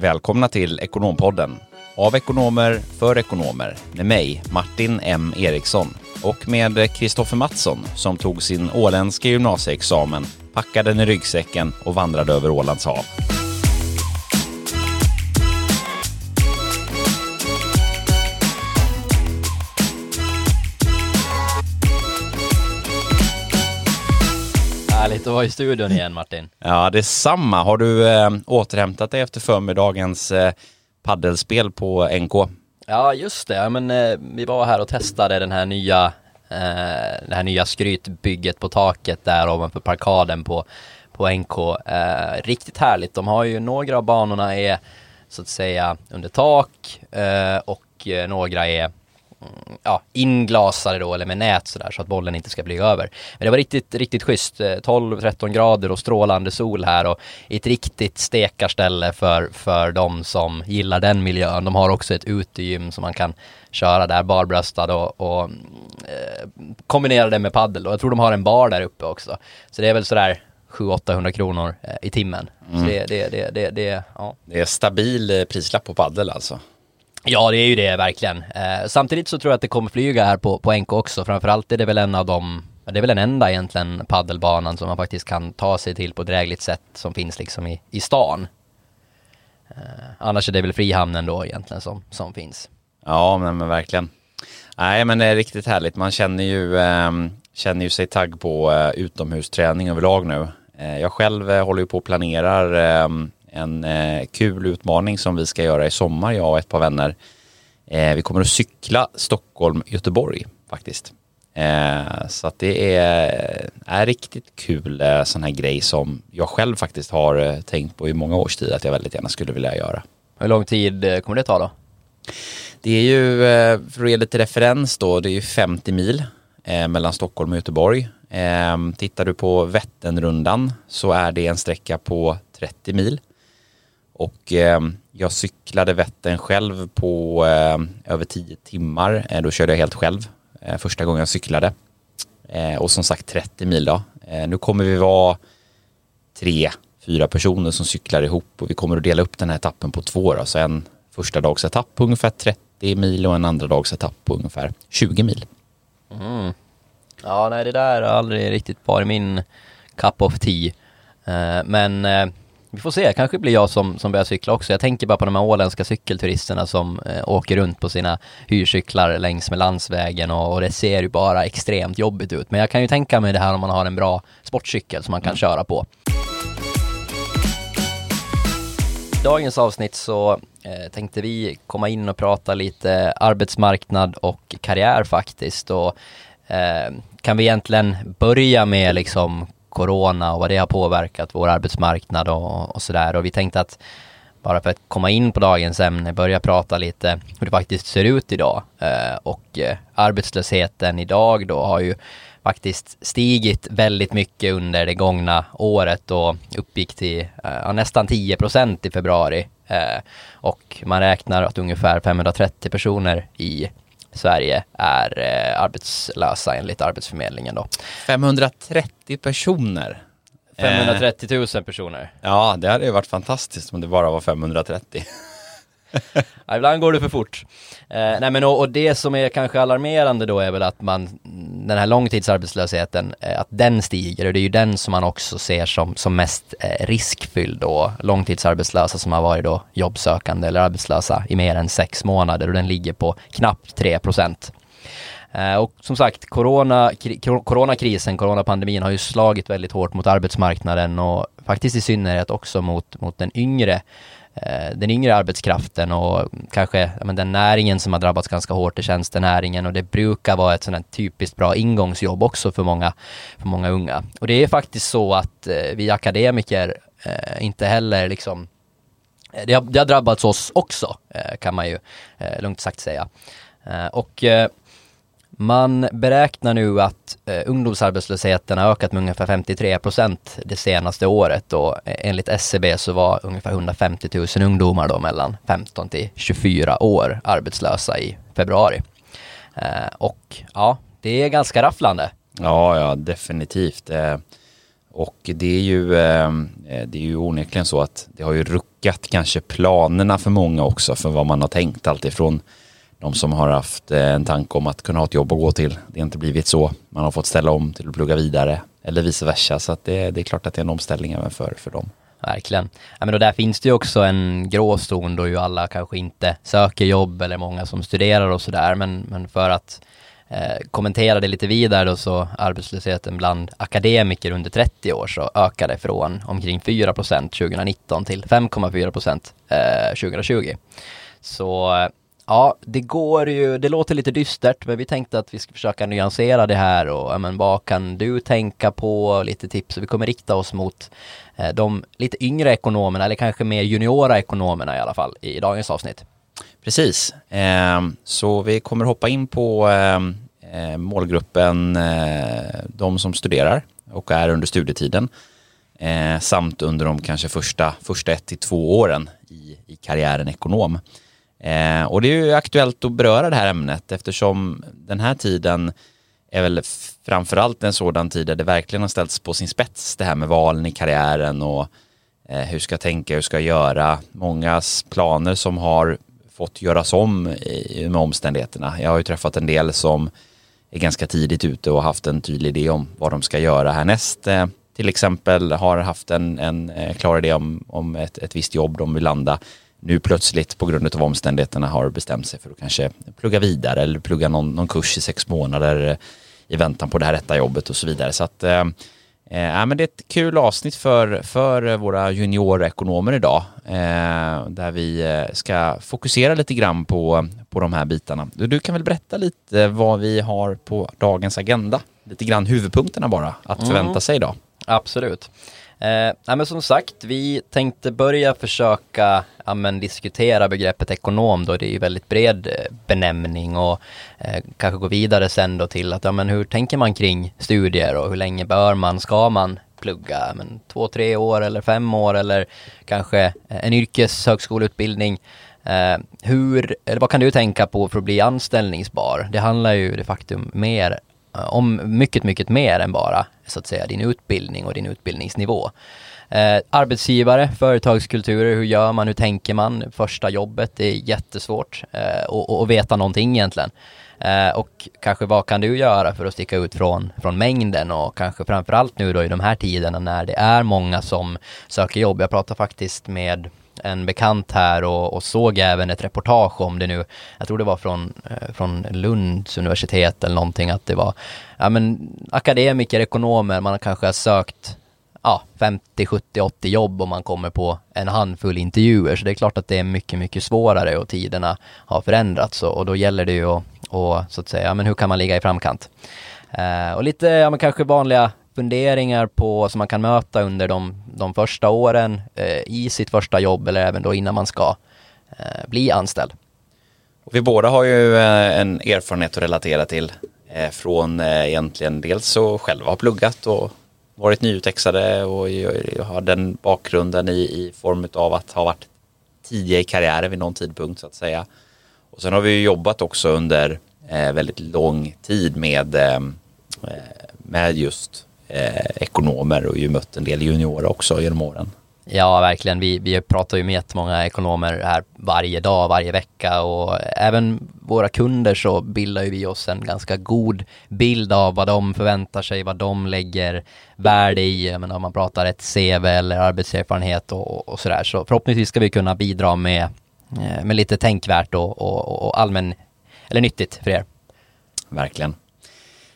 Välkomna till Ekonompodden. Av ekonomer, för ekonomer. Med mig, Martin M Eriksson. Och med Kristoffer Mattsson som tog sin åländska gymnasieexamen, packade den i ryggsäcken och vandrade över Ålands hav. Härligt att vara i studion igen Martin. Ja, det är samma. Har du eh, återhämtat dig efter förmiddagens eh, paddelspel på NK? Ja, just det. Ja, men, eh, vi var här och testade den här nya, eh, det här nya skrytbygget på taket där ovanför parkaden på, på NK. Eh, riktigt härligt. De har ju några av banorna är så att säga under tak eh, och eh, några är ja, inglasade då eller med nät sådär så att bollen inte ska bli över. Men det var riktigt, riktigt schysst. 12-13 eh, grader och strålande sol här och ett riktigt stekarställe för, för de som gillar den miljön. De har också ett utegym som man kan köra där barbröstad och, och eh, kombinera det med paddel. Och jag tror de har en bar där uppe också. Så det är väl sådär 700-800 kronor eh, i timmen. Mm. Så det, det, det, det, det, ja. det är stabil eh, prislapp på paddel alltså. Ja, det är ju det verkligen. Eh, samtidigt så tror jag att det kommer flyga här på, på NK också. Framförallt är det väl en av de, det är väl den enda egentligen paddelbanan som man faktiskt kan ta sig till på ett drägligt sätt som finns liksom i, i stan. Eh, annars är det väl Frihamnen då egentligen som, som finns. Ja, men, men verkligen. Nej, men det är riktigt härligt. Man känner ju, eh, känner ju sig tagg på eh, utomhusträning överlag nu. Eh, jag själv eh, håller ju på och planerar ehm, en eh, kul utmaning som vi ska göra i sommar, jag och ett par vänner. Eh, vi kommer att cykla Stockholm-Göteborg faktiskt. Eh, så att det är, är riktigt kul eh, sån här grej som jag själv faktiskt har eh, tänkt på i många års tid att jag väldigt gärna skulle vilja göra. Hur lång tid eh, kommer det ta då? Det är ju, eh, för att ge lite referens då, det är ju 50 mil mellan Stockholm och Göteborg. Tittar du på Vätternrundan så är det en sträcka på 30 mil. Och eh, jag cyklade Vättern själv på eh, över tio timmar. Eh, då körde jag helt själv eh, första gången jag cyklade. Eh, och som sagt 30 mil då. Eh, nu kommer vi vara tre, fyra personer som cyklar ihop och vi kommer att dela upp den här etappen på två. Då. Så en första dags etapp på ungefär 30 mil och en andra dags etapp på ungefär 20 mil. Mm. Ja, nej det där har aldrig riktigt varit min cup of tea. Eh, men eh, vi får se, kanske blir jag som, som börjar cykla också. Jag tänker bara på de här åländska cykelturisterna som eh, åker runt på sina hyrcyklar längs med landsvägen och, och, det ser ju bara extremt jobbigt ut. Men jag kan ju tänka mig det här om man har en bra sportcykel som man kan mm. köra på. I dagens avsnitt så eh, tänkte vi komma in och prata lite arbetsmarknad och karriär faktiskt. Och, eh, kan vi egentligen börja med liksom corona och vad det har påverkat vår arbetsmarknad och, och sådär. Och vi tänkte att bara för att komma in på dagens ämne, börja prata lite hur det faktiskt ser ut idag. Eh, och eh, arbetslösheten idag då har ju faktiskt stigit väldigt mycket under det gångna året och uppgick till eh, nästan 10 procent i februari. Eh, och man räknar att ungefär 530 personer i Sverige är eh, arbetslösa enligt Arbetsförmedlingen då. 530 personer. 530 000 personer. Ja, det hade ju varit fantastiskt om det bara var 530. ja, ibland går det för fort. Eh, nej men och, och, det som är kanske alarmerande då är väl att man, den här långtidsarbetslösheten, eh, att den stiger och det är ju den som man också ser som, som mest eh, riskfylld då. Långtidsarbetslösa som har varit då jobbsökande eller arbetslösa i mer än sex månader och den ligger på knappt 3 procent. Eh, och som sagt, corona, coronakrisen, coronapandemin har ju slagit väldigt hårt mot arbetsmarknaden och faktiskt i synnerhet också mot, mot den yngre Eh, den yngre arbetskraften och kanske men, den näringen som har drabbats ganska hårt i tjänstenäringen och det brukar vara ett sånt här typiskt bra ingångsjobb också för många, för många unga. Och det är faktiskt så att eh, vi akademiker eh, inte heller liksom eh, det har, det har drabbats oss också, eh, kan man ju lugnt sagt säga. och man beräknar nu att eh, ungdomsarbetslösheten har ökat med ungefär 53 procent det senaste året och eh, enligt SCB så var ungefär 150 000 ungdomar då mellan 15 till 24 år arbetslösa i februari. Eh, och ja, det är ganska rafflande. Ja, ja, definitivt. Eh, Och det är ju, eh, eh, det är ju onekligen så att det har ju ruckat kanske planerna för många också för vad man har tänkt alltifrån de som har haft eh, en tanke om att kunna ha ett jobb att gå till. Det har inte blivit så. Man har fått ställa om till att plugga vidare eller vice versa. Så att det, det är klart att det är en omställning även för, för dem. Verkligen. Ja, men då där finns det ju också en gråzon då ju alla kanske inte söker jobb eller många som studerar och sådär. Men, men för att eh, kommentera det lite vidare då så arbetslösheten bland akademiker under 30 år så ökade från omkring 4% 2019 till 5,4 eh, 2020. Så eh, Ja, det går ju, det låter lite dystert men vi tänkte att vi ska försöka nyansera det här och ja, men vad kan du tänka på, lite tips. Vi kommer rikta oss mot eh, de lite yngre ekonomerna eller kanske mer juniora ekonomerna i alla fall i dagens avsnitt. Precis, eh, så vi kommer hoppa in på ehm, eh, målgruppen eh, de som studerar och är under studietiden eh, samt under de kanske första, första ett till två åren i, i karriären ekonom. Eh, och det är ju aktuellt att beröra det här ämnet eftersom den här tiden är väl framförallt en sådan tid där det verkligen har ställts på sin spets det här med valen i karriären och eh, hur ska jag tänka, hur ska jag göra? Mångas planer som har fått göras om i, med omständigheterna. Jag har ju träffat en del som är ganska tidigt ute och haft en tydlig idé om vad de ska göra härnäst. Eh, till exempel har haft en, en eh, klar idé om, om ett, ett visst jobb de vill landa nu plötsligt på grund av omständigheterna har bestämt sig för att kanske plugga vidare eller plugga någon, någon kurs i sex månader eh, i väntan på det här rätta jobbet och så vidare. Så att, eh, eh, men det är ett kul avsnitt för, för våra juniorekonomer idag eh, där vi eh, ska fokusera lite grann på, på de här bitarna. Du, du kan väl berätta lite vad vi har på dagens agenda? Lite grann huvudpunkterna bara att mm. förvänta sig idag. Absolut. Eh, ja, men som sagt, vi tänkte börja försöka ja, men, diskutera begreppet ekonom då, det är ju väldigt bred eh, benämning och eh, kanske gå vidare sen då till att ja, men, hur tänker man kring studier och hur länge bör man, ska man plugga, men, två, tre år eller fem år eller kanske eh, en yrkeshögskoleutbildning. Eh, hur, eller vad kan du tänka på för att bli anställningsbar? Det handlar ju de facto mer Eh, om mycket, mycket mer än bara så att säga din utbildning och din utbildningsnivå. Eh, arbetsgivare, företagskulturer, hur gör man, hur tänker man? Första jobbet det är jättesvårt eh, och, och veta någonting egentligen. Eh, och kanske vad kan du göra för att sticka ut från, från mängden och kanske framförallt nu då i de här tiderna när det är många som söker jobb. Jag pratar faktiskt med en bekant här och, och, såg även ett reportage om det nu. Jag tror det var från, eh, från Lunds universitet eller någonting att det var ja, men, akademiker, ekonomer, man kanske har sökt ja, 50, 70, 80 jobb och man kommer på en handfull intervjuer. Så det är klart att det är mycket, mycket svårare och tiderna har förändrats och, och då gäller det ju att, och, så att säga, ja, men hur kan man ligga i framkant? Uh, och lite, ja men kanske vanliga funderingar på som man kan möta under de, de första åren eh, i sitt första jobb eller även då innan man ska eh, bli anställd. Vi båda har ju eh, en erfarenhet att relatera till eh, från eh, egentligen dels så själva har pluggat och varit nyutexade och har den bakgrunden i, i form av att ha varit tidiga i karriären vid någon tidpunkt så att säga. Och sen har vi jobbat också under eh, väldigt lång tid med, eh, eh med just eh, ekonomer och ju mött en del juniorer också genom åren. Ja, verkligen. Vi, vi pratar ju med jättemånga ekonomer här varje dag, varje vecka och även våra kunder så bildar ju vi oss en ganska god bild av vad de förväntar sig, vad de lägger värde i, men om man pratar ett CV eller arbetserfarenhet och, och sådär. Så förhoppningsvis ska vi kunna bidra med, eh, med lite tänkvärt och, och, och allmän, eller nyttigt för er. Verkligen.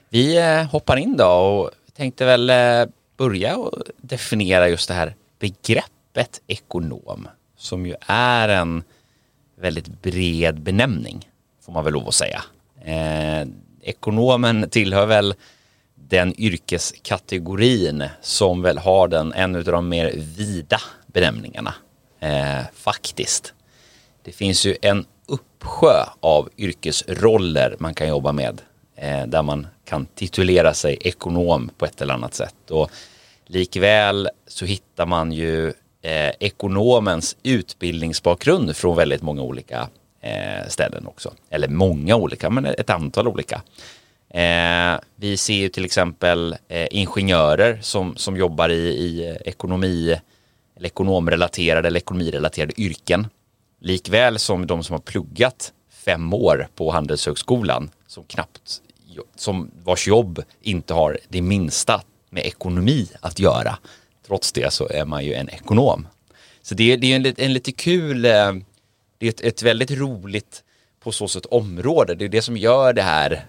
Vi eh, hoppar in då och tänkte väl eh, börja och definiera just det här begreppet ekonom som ju är en väldigt bred benämning får man väl lov att säga. Eh, ekonomen tillhör väl den yrkeskategorin som väl har den en av de mer vida benämningarna eh, faktiskt. Det finns ju en uppsjö av yrkesroller man kan jobba med eh, där man kan titulera sig ekonom på ett eller annat sätt. Och likväl så hittar man ju eh, ekonomens utbildningsbakgrund från väldigt många olika eh, ställen också. Eller många olika, men ett antal olika. Eh, vi ser ju till exempel eh, ingenjörer som, som jobbar i, i eh, ekonomi eller ekonomrelaterade eller ekonomirelaterade yrken. Likväl som de som har pluggat fem år på Handelshögskolan som knappt, som vars jobb inte har det minsta med ekonomi att göra. Trots det så är man ju en ekonom. Så det, det är en, en lite kul, eh, det är ett, ett väldigt roligt på så sätt område. Det är det som gör det här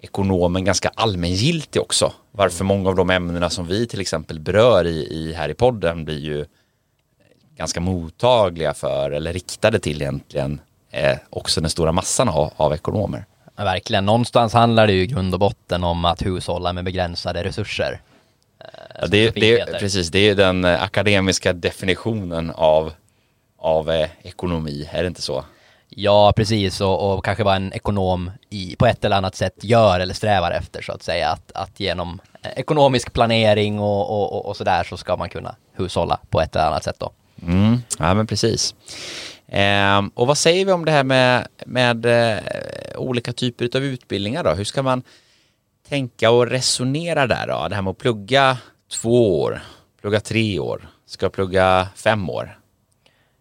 ekonomen ganska allmängiltig också. Varför många av de ämnena som vi till exempel berör i, i här i podden blir ju ganska mottagliga för eller riktade till egentligen eh, också den stora massan av, av ekonomer. Ja, verkligen, någonstans handlar det ju i grund och botten om att hushålla med begränsade resurser. Eh, ja, det, det, precis, det är den eh, akademiska definitionen av, av eh, ekonomi, är det inte så? Ja, precis, och, och, kanske vad en ekonom i, på ett eller annat sätt gör eller strävar efter så att säga. Att, att genom ekonomisk planering och, och, och sådär så ska man kunna hushålla på ett eller annat sätt då. Mm, ja, men precis. Eh, och vad säger vi om det här med, med eh, olika typer av utbildningar då? Hur ska man tänka och resonera där då? Det här med att plugga två år, plugga tre år, ska plugga fem år?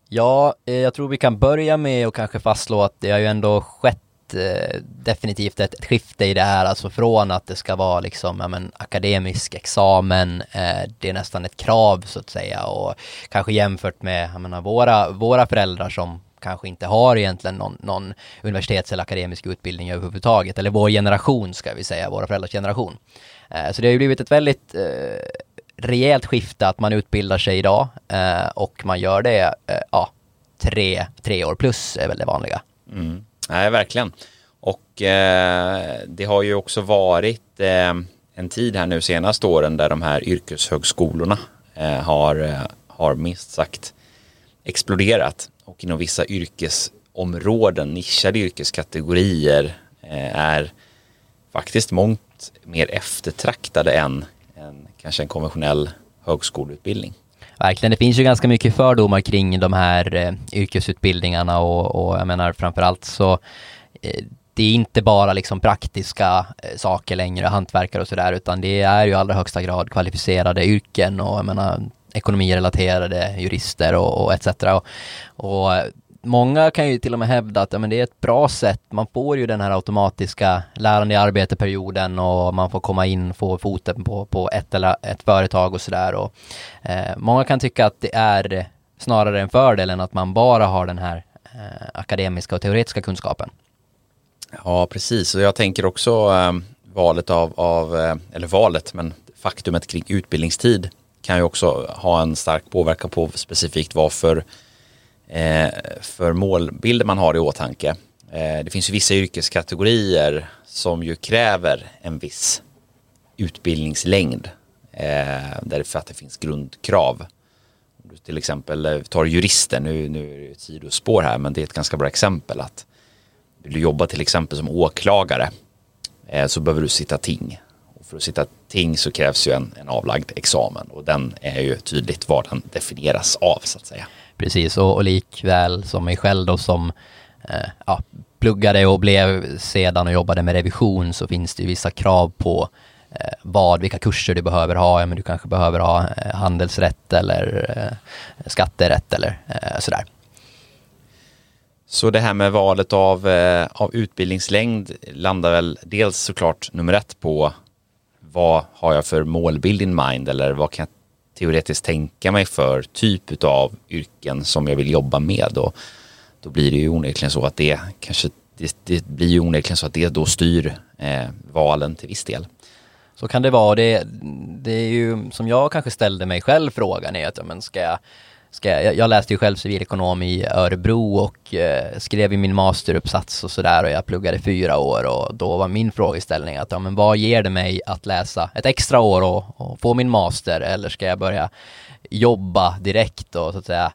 Ja, eh, jag tror vi kan börja med att kanske fastslå att det har ju ändå skett Eh, definitivt ett, ett skifte i det här, alltså från att det ska vara liksom, ja, men, akademisk examen, eh, det är nästan ett krav så att säga och kanske jämfört med, jag menar, våra, våra föräldrar som kanske inte har egentligen någon, någon universitets eller akademisk utbildning överhuvudtaget, eller vår generation ska vi säga, våra föräldrars generation. Eh, så det har ju blivit ett väldigt eh, rejält skifte att man utbildar sig idag eh, och man gör det, eh, ja, tre, tre år plus är väl det vanliga. Mm. Nej, verkligen. Och eh, det har ju också varit eh, en tid här nu senaste åren där de här yrkeshögskolorna eh, har, eh, har minst sagt exploderat och inom vissa yrkesområden, nischade yrkeskategorier eh, är faktiskt mångt mer eftertraktade än, än kanske en konventionell högskoleutbildning. Verkligen, det finns ju ganska mycket fördomar kring de här eh, yrkesutbildningarna och, och jag menar framförallt så eh, det är inte bara liksom praktiska eh, saker längre, hantverkare och sådär, utan det är ju allra högsta grad kvalificerade yrken och jag menar ekonomirelaterade jurister och, och etc. Och, och eh, många kan ju till och med hävda att ja, men det är ett bra sätt. Man får ju den här automatiska lärande i arbeteperioden och man får komma in, få foten på, på ett eller ett företag och sådär. eh, många kan tycka att det är snarare en fördel än att man bara har den här eh, akademiska och teoretiska kunskapen. Ja, precis. Och jag tänker också eh, valet av, av eh, eller valet, men faktumet kring utbildningstid kan ju också ha en stark påverkan på specifikt varför Eh, för målbilder man har i åtanke. Eh, det finns ju vissa yrkeskategorier som ju kräver en viss utbildningslängd eh, därför att det finns grundkrav. Du till exempel eh, tar jurister, nu, nu är det ett sidospår här men det är ett ganska bra exempel att vill du jobba till exempel som åklagare eh, så behöver du sitta ting. Och för att sitta ting så krävs ju en, en avlagd examen och den är ju tydligt vad den definieras av så att säga. Precis, och, och likväl som mig själv då som eh, ja, pluggade och blev sedan och jobbade med revision så finns det ju vissa krav på eh, vad, vilka kurser du behöver ha. Ja, men du kanske behöver ha eh, handelsrätt eller eh, skatterätt eller eh, sådär. Så det här med valet av, eh, av utbildningslängd landar väl dels såklart nummer ett på vad har jag för målbild in mind eller vad kan jag teoretiskt tänka mig för typ av yrken som jag vill jobba med och då blir det ju onekligen så att det kanske det, det blir ju onekligen så att det då styr eh, valen till viss del. Så kan det vara. Det, det är ju som jag kanske ställde mig själv frågan är att ja men ska jag ska jag, jag läste ju själv civilekonom i Örebro och eh, skrev i min masteruppsats och sådär och jag pluggade fyra år och då var min frågeställning att ja men vad ger det mig att läsa ett extra år och, och få min master eller ska jag börja jobba direkt och så att säga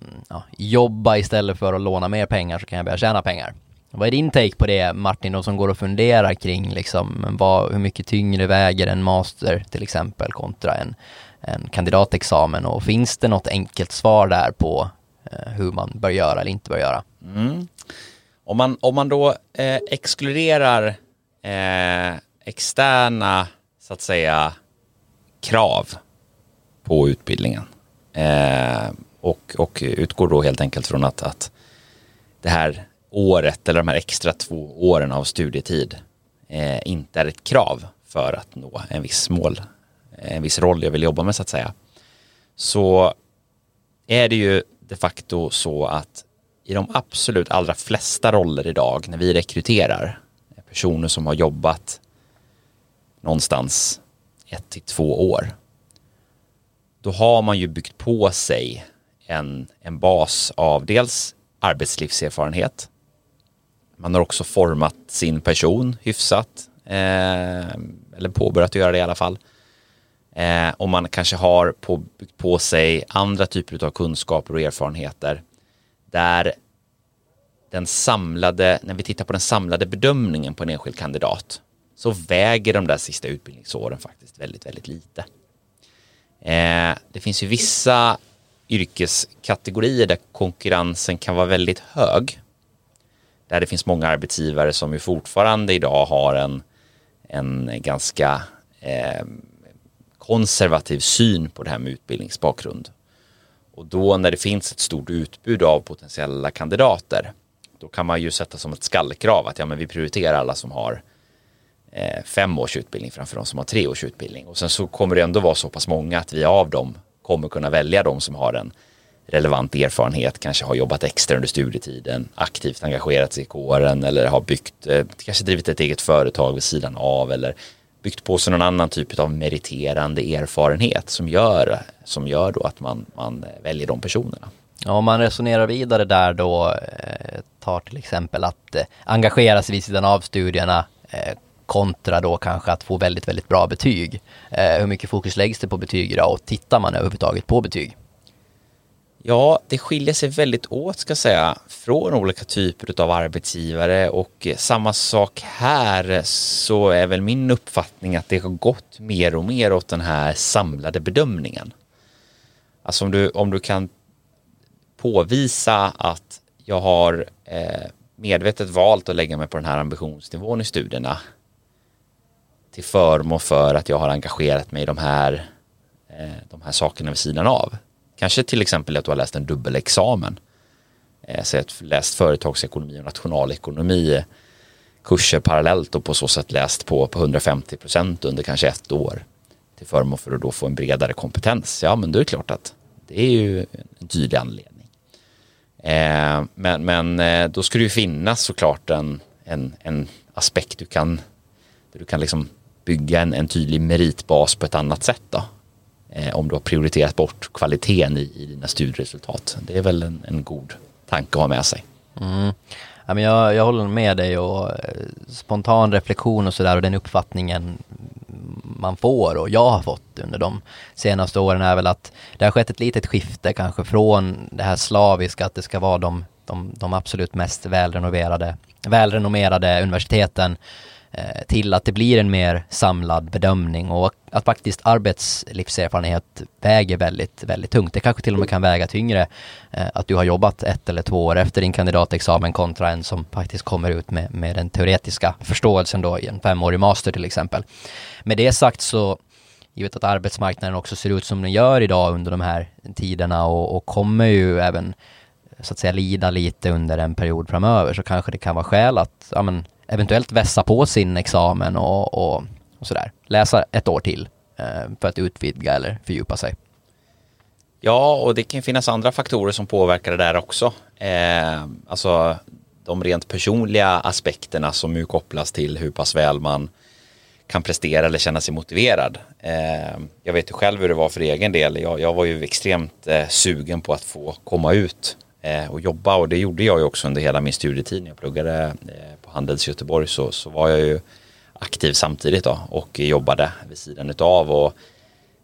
mm, ja, jobba istället för att låna mer pengar så kan jag börja tjäna pengar. Vad är din take på det Martin och som går och funderar kring liksom vad, hur mycket tyngre väger en master till exempel kontra en en kandidatexamen och finns det något enkelt svar där på eh, hur man bör göra eller inte bör göra? Mm. Om, man, om man då eh, exkluderar eh, externa, så att säga, krav på utbildningen. Eh, och, och utgår då helt enkelt från att, att det här året eller de här extra två åren av studietid eh, inte är ett krav för att nå en viss mål, Eh, en viss roll jag vill jobba med så att säga. Så är det ju de facto så att i de absolut allra flesta roller idag när vi rekryterar personer som har jobbat någonstans ett till två år då har man ju byggt på sig en, en bas av dels arbetslivserfarenhet man har också format sin person hyfsat eh, eller påbörjat att göra det i alla fall eh, och man kanske har på, på sig andra typer av kunskaper och erfarenheter där den samlade, när vi tittar på den samlade bedömningen på en enskild kandidat så väger de där sista utbildningsåren faktiskt väldigt, väldigt lite. Eh, det finns ju vissa yrkeskategorier där konkurrensen kan vara väldigt hög. Där det finns många arbetsgivare som ju fortfarande idag har en, en ganska eh, konservativ syn på det här med utbildningsbakgrund. Och då när det finns ett stort utbud av potentiella kandidater då kan man ju sätta som ett skallkrav att ja, men vi prioriterar alla som har eh, fem års utbildning framför de som har tre års utbildning. Och sen så kommer det ändå vara så pass många att vi av dem kommer kunna välja de som har en relevant erfarenhet, kanske har jobbat extra under studietiden, aktivt engagerat sig i kåren eller har byggt, eh, kanske drivit ett eget företag vid sidan av eller byggt på sig någon annan typ av meriterande erfarenhet som gör, som gör då att man, man väljer de personerna. Ja, om man resonerar vidare där då, eh, tar till exempel att eh, engagera sig vid sidan av studierna eh, kontra då kanske att få väldigt, väldigt bra betyg. Eh, hur mycket fokus läggs det på betyg idag och tittar man överhuvudtaget på betyg? Ja, det skiljer sig väldigt åt ska jag säga från olika typer av arbetsgivare och eh, samma sak här så är väl min uppfattning att det har gått mer och mer åt den här samlade bedömningen. Alltså om du, om du kan påvisa att jag har eh, medvetet valt att lägga mig på den här ambitionsnivån i studierna till förmån för att jag har engagerat mig i de här, eh, de här sakerna vid sidan av. Kanske till exempel att du har läst en dubbelexamen. Eh, så att läst företagsekonomi och nationalekonomi eh, kurser parallellt och på så sätt läst på, på 150 procent under kanske ett år till förmån för att då få en bredare kompetens. Ja, men då är det klart att det är ju en tydlig anledning. Eh, men, men eh, då ska det ju finnas såklart en, en, en aspekt du kan, där du kan liksom bygga en, en tydlig meritbas på ett annat sätt då. Eh, om du har prioriterat bort kvaliteten i, i dina studieresultat. Det är väl en, en god tanke att ha med sig. Mm. Ja, men jag, jag håller med dig och eh, spontan reflektion och sådär och den uppfattningen man får och jag har fått under de senaste åren är väl att det har skett ett litet skifte kanske från det här slaviska att det ska vara de, de, de absolut mest välrenoverade, välrenommerade universiteten Eh, till att det blir en mer samlad bedömning och att faktiskt arbetslivserfarenhet väger väldigt, väldigt tungt. Det kanske till och med kan väga tyngre eh, att du har jobbat ett eller två år efter din kandidatexamen kontra en som faktiskt kommer ut med, med den teoretiska förståelsen då i en femårig master till exempel. Med det sagt så givet att arbetsmarknaden också ser ut som den gör idag under de här tiderna och, och kommer ju även så att säga lida lite under en period framöver så kanske det kan vara skäl att ja, men, eventuellt vässa på sin examen och, och, och sådär. Läsa ett år till eh, för att utvidga eller fördjupa sig. Ja, och det kan finnas andra faktorer som påverkar det där också. Eh, alltså de rent personliga aspekterna som ju kopplas till hur pass väl man kan prestera eller känna sig motiverad. Eh, jag vet ju själv hur det var för egen del. Jag, jag var ju extremt eh, sugen på att få komma ut eh, och jobba och det gjorde jag ju också under hela min studietid när jag pluggade eh, Handels Göteborg så, så var jag ju aktiv samtidigt då och jobbade vid sidan utav och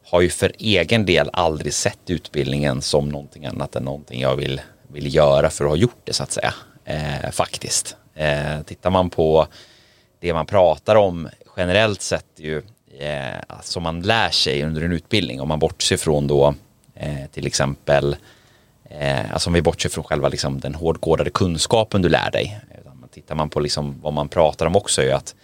har ju för egen del aldrig sett utbildningen som någonting annat än någonting jag vill, vill göra för att ha gjort det så att säga. Eh, faktiskt. Eh, tittar man på det man pratar om generellt sett ju eh, alltså som man lär sig under en utbildning om man bortser från då eh, till exempel eh, alltså om vi bortser från själva liksom, den hårdkodade kunskapen du lär dig. Tittar man på liksom vad man pratar om också är att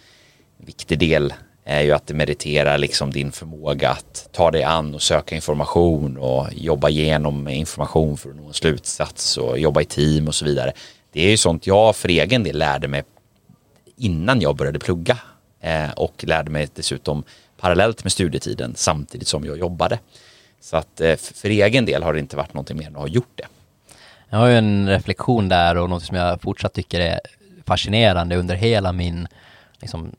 en viktig del är ju att det meriterar liksom din förmåga att ta dig an och söka information och jobba igenom information för att nå en slutsats och jobba i team och så vidare. Det är ju sånt jag för egen del lärde mig innan jag började plugga eh, och lärde mig dessutom parallellt med studietiden samtidigt som jag jobbade. Så att eh, för egen del har det inte varit någonting mer än att ha gjort det. Jag har ju en reflektion där och något som jag fortsatt tycker är fascinerande under hela min liksom,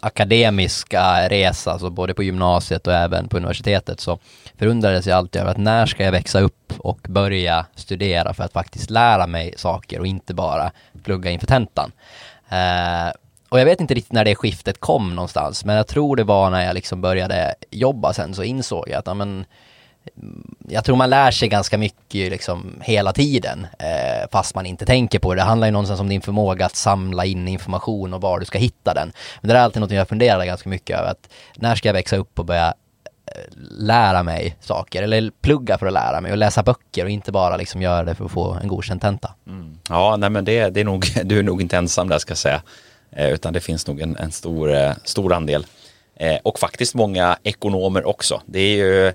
akademiska resa, alltså både på gymnasiet och även på universitetet, så förundrades jag alltid över att när ska jag växa upp och börja studera för att faktiskt lära mig saker och inte bara plugga inför tentan. Eh, och jag vet inte riktigt när det skiftet kom någonstans, men jag tror det var när jag liksom började jobba sen så insåg jag att, ja, men, jag tror man lär sig ganska mycket liksom hela tiden, eh, fast man inte tänker på det. Det handlar ju någonstans om din förmåga att samla in information och var du ska hitta den. Men det är alltid något jag funderar ganska mycket över, att när ska jag växa upp och börja eh, lära mig saker, eller plugga för att lära mig och läsa böcker och inte bara liksom göra det för att få en godkänd tenta. Mm. Ja, nej men det, det, är nog, du är nog inte ensam där ska jag säga, eh, utan det finns nog en, en stor, eh, stor andel. Eh, och faktiskt många ekonomer också. Det är ju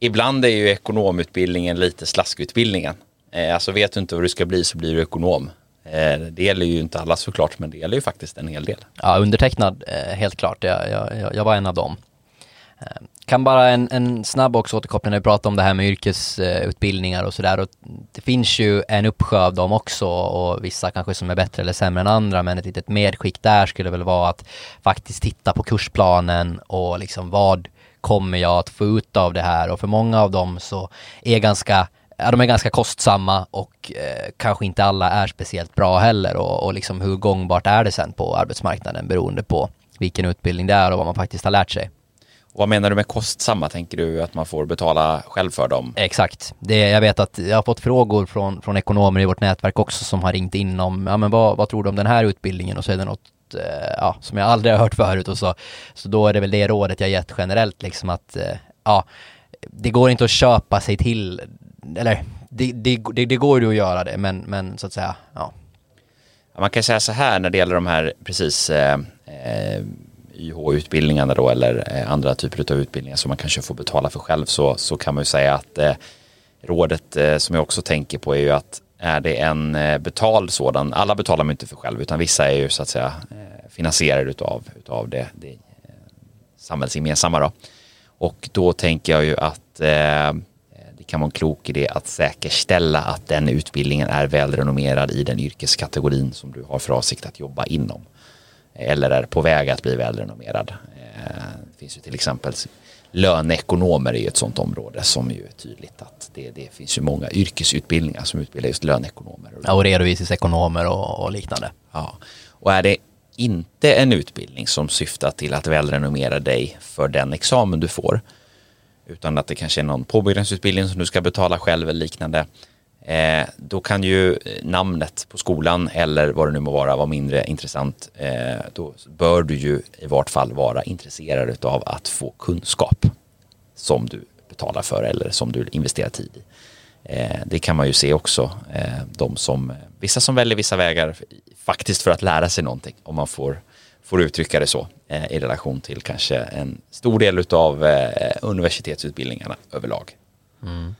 ibland är ju ekonomutbildningen lite slaskutbildningen. Eh, alltså vet du inte vad du ska bli så blir du ekonom. Eh, det gäller ju inte alla såklart men det gäller ju faktiskt en hel del. Ja, undertecknad eh, helt klart. Jag, jag, jag var en av dem. Eh, kan bara en, en snabb också återkoppling när vi pratar om det här med yrkesutbildningar och sådär. Det finns ju en uppsjö av dem också och vissa kanske som är bättre eller sämre än andra men ett litet medskick där skulle väl vara att faktiskt titta på kursplanen och liksom vad kommer jag att få ut av det här? Och för många av dem så är ganska Ja, de är ganska kostsamma och eh, kanske inte alla är speciellt bra heller och, och liksom hur gångbart är det sen på arbetsmarknaden beroende på vilken utbildning det är och vad man faktiskt har lärt sig. Och vad menar du med kostsamma? Tänker du att man får betala själv för dem? Exakt. Det, jag vet att jag har fått frågor från, från ekonomer i vårt nätverk också som har ringt in om, ja men vad, vad tror du om den här utbildningen? Och så är det något Eh, ja, som jag aldrig har hört förut och så. Så då är det väl det rådet jag gett generellt liksom att, eh, ja, det går inte att köpa sig till, eller det, det, det, det går ju att göra det, men, men så att säga, ja. Man kan säga så här när det gäller de här precis eh, eh YH-utbildningarna då eller eh, andra typer av utbildningar som man kanske får betala för själv så, så kan man ju säga att eh, rådet eh, som jag också tänker på är ju att är det en eh, betald sådan, alla betalar man inte för själv utan vissa är ju så att säga eh, finansierade utav, utav det, det eh, samhällsgemensamma då. Och då tänker jag ju att eh, det kan vara en klok idé att säkerställa att den utbildningen är välrenommerad i den yrkeskategorin som du har för avsikt att jobba inom. Eller är på väg att bli välrenommerad. Eh, det finns ju till exempel löneekonomer är ju ett sånt område som ju är tydligt att det, det finns ju många yrkesutbildningar som utbildar just löneekonomer. Ja, och redovisningsekonomer och, och liknande. Ja, och är det inte en utbildning som syftar till att välrenommera dig för den examen du får utan att det kanske är någon påbyggnadsutbildning som du ska betala själv eller liknande eh, då kan ju eh, namnet på skolan eller vad det nu må vara vara mindre intressant. Eh, då bör du ju i vart fall vara intresserad av att få kunskap som du betalar för eller som du investerar tid i. Eh, det kan man ju se också, eh, de som, vissa som väljer vissa vägar faktiskt för att lära sig någonting, om man får, får uttrycka det så, eh, i relation till kanske en stor del av eh, universitetsutbildningarna överlag. Mm.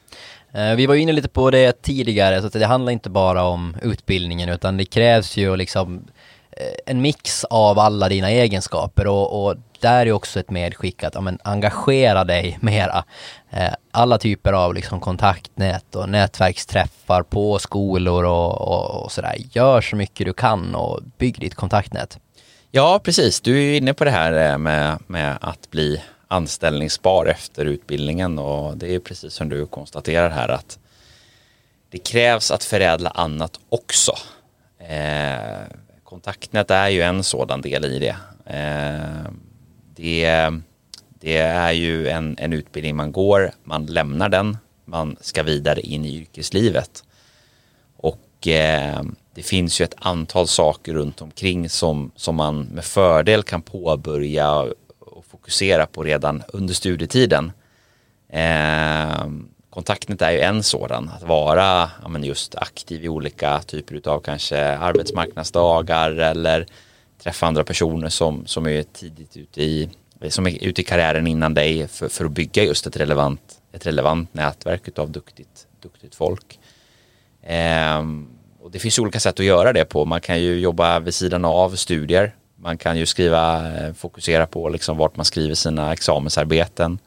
Eh, vi var inne lite på det tidigare, så att det handlar inte bara om utbildningen utan det krävs ju liksom eh, en mix av alla dina egenskaper och, och där är också ett medskick att ja, men, engagera dig mera. Eh, alla typer av liksom, kontaktnät och nätverksträffar på skolor och, och, och sådär. Gör så mycket du kan och bygg ditt kontaktnät. Ja, precis. Du är inne på det här med, med att bli anställningsbar efter utbildningen och det är precis som du konstaterar här att det krävs att förädla annat också. Eh, kontaktnät är ju en sådan del i det. Eh, det, det, är ju en, en utbildning man går, man lämnar den, man ska vidare in i yrkeslivet. Och eh, det finns ju ett antal saker runt omkring som, som man med fördel kan påbörja fokusera på redan under studietiden. Eh, kontaktnät är ju en sådan, att vara ja, men just aktiv i olika typer av kanske arbetsmarknadsdagar eller träffa andra personer som, som är tidigt ute i, som är ute i karriären innan dig för, för att bygga just ett relevant, ett relevant nätverk av duktigt, duktigt folk. Eh, och det finns olika sätt att göra det på. Man kan ju jobba vid sidan av studier. Man kan ju skriva, eh, fokusera på liksom vart man skriver sina examensarbeten.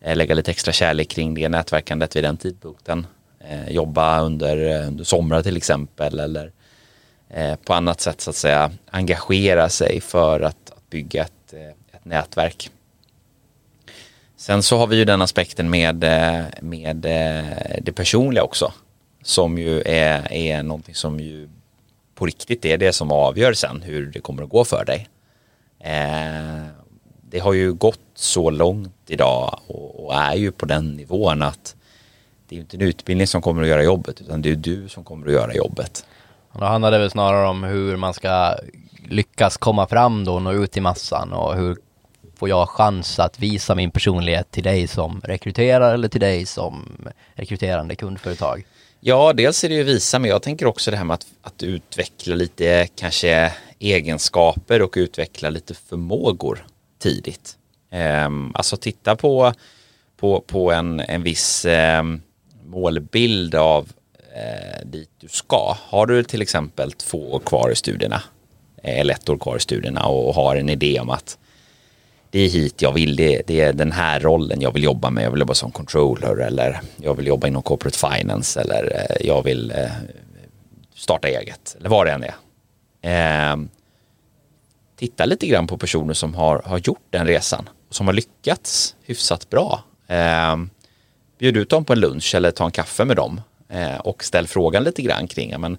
Eh, lägga lite extra kärlek kring det nätverkandet vid den tidpunkten. Eh, jobba under, under somrar till exempel eller på annat sätt så att säga engagera sig för att, att bygga ett, ett nätverk. Sen så har vi ju den aspekten med, med det personliga också som ju är, är någonting som ju på riktigt är det som avgör sen hur det kommer att gå för dig. Eh, det har ju gått så långt idag och, och, är ju på den nivån att det är inte en utbildning som kommer att göra jobbet utan det är du som kommer att göra jobbet. Då handlar det väl snarare om hur man ska lyckas komma fram då och nå ut i massan och hur får jag chans att visa min personlighet till dig som rekryterare eller till dig som rekryterande kundföretag? Ja, dels är det ju visa, men jag tänker också det här med att, att utveckla lite kanske egenskaper och utveckla lite förmågor tidigt. Um, alltså titta på, på, på en, en viss um, målbild av uh, dit du ska. Har du till exempel två år kvar i studierna eh, eller ett år kvar i studierna och har en idé om att det är hit jag vill, det, det, är den här rollen jag vill jobba med. Jag vill jobba som controller eller jag vill jobba inom corporate finance eller eh, jag vill eh, starta eget eller vad det än är. Eh, titta lite grann på personer som har, har gjort den resan och som har lyckats hyfsat bra. Eh, bjud ut dem på en lunch eller ta en kaffe med dem eh, och ställ frågan lite grann kring men,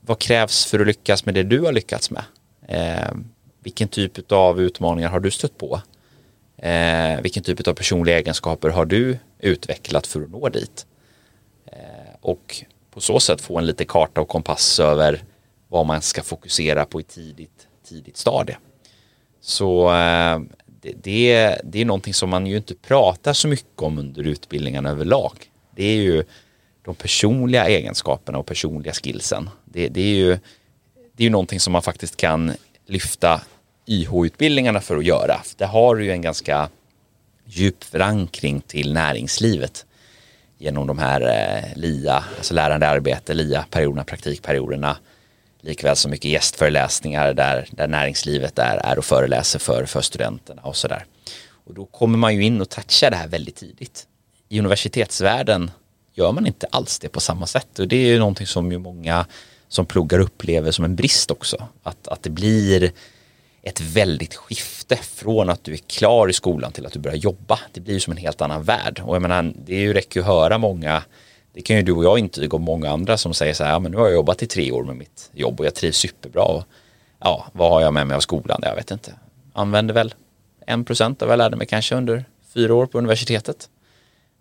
vad krävs för att lyckas med det du har lyckats med. Ehm, vilken typ av utmaningar har du stött på? Eh, vilken typ av personliga egenskaper har du utvecklat för att nå dit? Eh, och på så sätt få en lite karta och kompass över vad man ska fokusera på i tidigt, tidigt stadie. Så eh, det, det, det är någonting som man ju inte pratar så mycket om under utbildningen överlag. Det är ju de personliga egenskaperna och personliga skillsen. Det, det är ju det är ju någonting som man faktiskt kan lyfta YH-utbildningarna för att göra. Det har ju en ganska djup förankring till näringslivet genom de här eh, LIA, alltså lärande arbete, LIA-perioderna, praktikperioderna, likväl som mycket gästföreläsningar där, där näringslivet är, är och föreläser för, för studenterna och sådär. Och då kommer man ju in och touchar det här väldigt tidigt. I universitetsvärlden gör man inte alls det på samma sätt och det är ju någonting som ju många som pluggar upplever som en brist också. Att, att det blir ett väldigt skifte från att du är klar i skolan till att du börjar jobba. Det blir ju som en helt annan värld och jag menar det är ju räcker ju att höra många det kan ju du och jag intyga och många andra som säger så här, ja, men nu har jag jobbat i tre år med mitt jobb och jag trivs superbra. Och, ja, vad har jag med mig av skolan? Jag vet inte. Använder väl en procent av vad jag lärde mig kanske under fyra år på universitetet.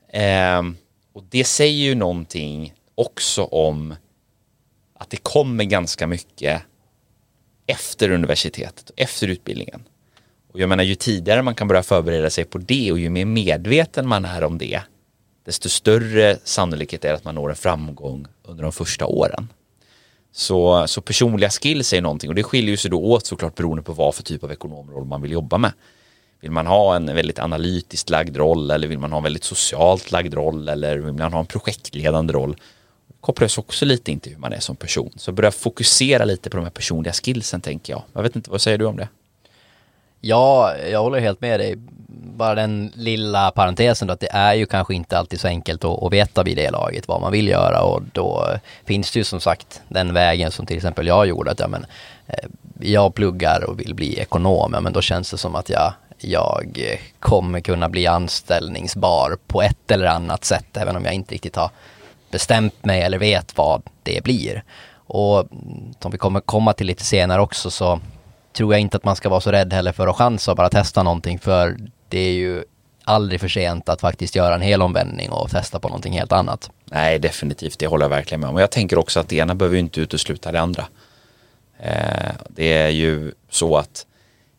Eh, och det säger ju någonting också om att det kommer ganska mycket efter universitetet, efter utbildningen. Och jag menar ju tidigare man kan börja förbereda sig på det och ju mer medveten man är om det, desto större sannolikhet är att man når en framgång under de första åren. Så, så personliga skills är någonting och det skiljer sig då åt såklart beroende på vad för typ av ekonomroll man vill jobba med. Vill man ha en väldigt analytiskt lagd roll eller vill man ha en väldigt socialt lagd roll eller vill man ha en projektledande roll kopplas också lite in till hur man är som person. Så börja fokusera lite på de här personliga skillsen tänker jag. Jag vet inte, vad säger du om det? Ja, jag håller helt med dig. Bara den lilla parentesen då att det är ju kanske inte alltid så enkelt att, att veta vid det laget vad man vill göra och då finns det ju som sagt den vägen som till exempel jag gjorde att ja, men, eh, jag pluggar och vill bli ekonom, ja, men då känns det som att jag jag kommer kunna bli anställningsbar på ett eller annat sätt även om jag inte riktigt har bestämt mig eller vet vad det blir. Och som vi kommer komma till lite senare också så tror jag inte att man ska vara så rädd heller för att chansa och bara testa någonting för det är ju aldrig för sent att faktiskt göra en hel omvändning och testa på någonting helt annat. Nej, definitivt, det håller jag verkligen med om. Och jag tänker också att det ena behöver ju inte utesluta det andra. Eh, det är ju så att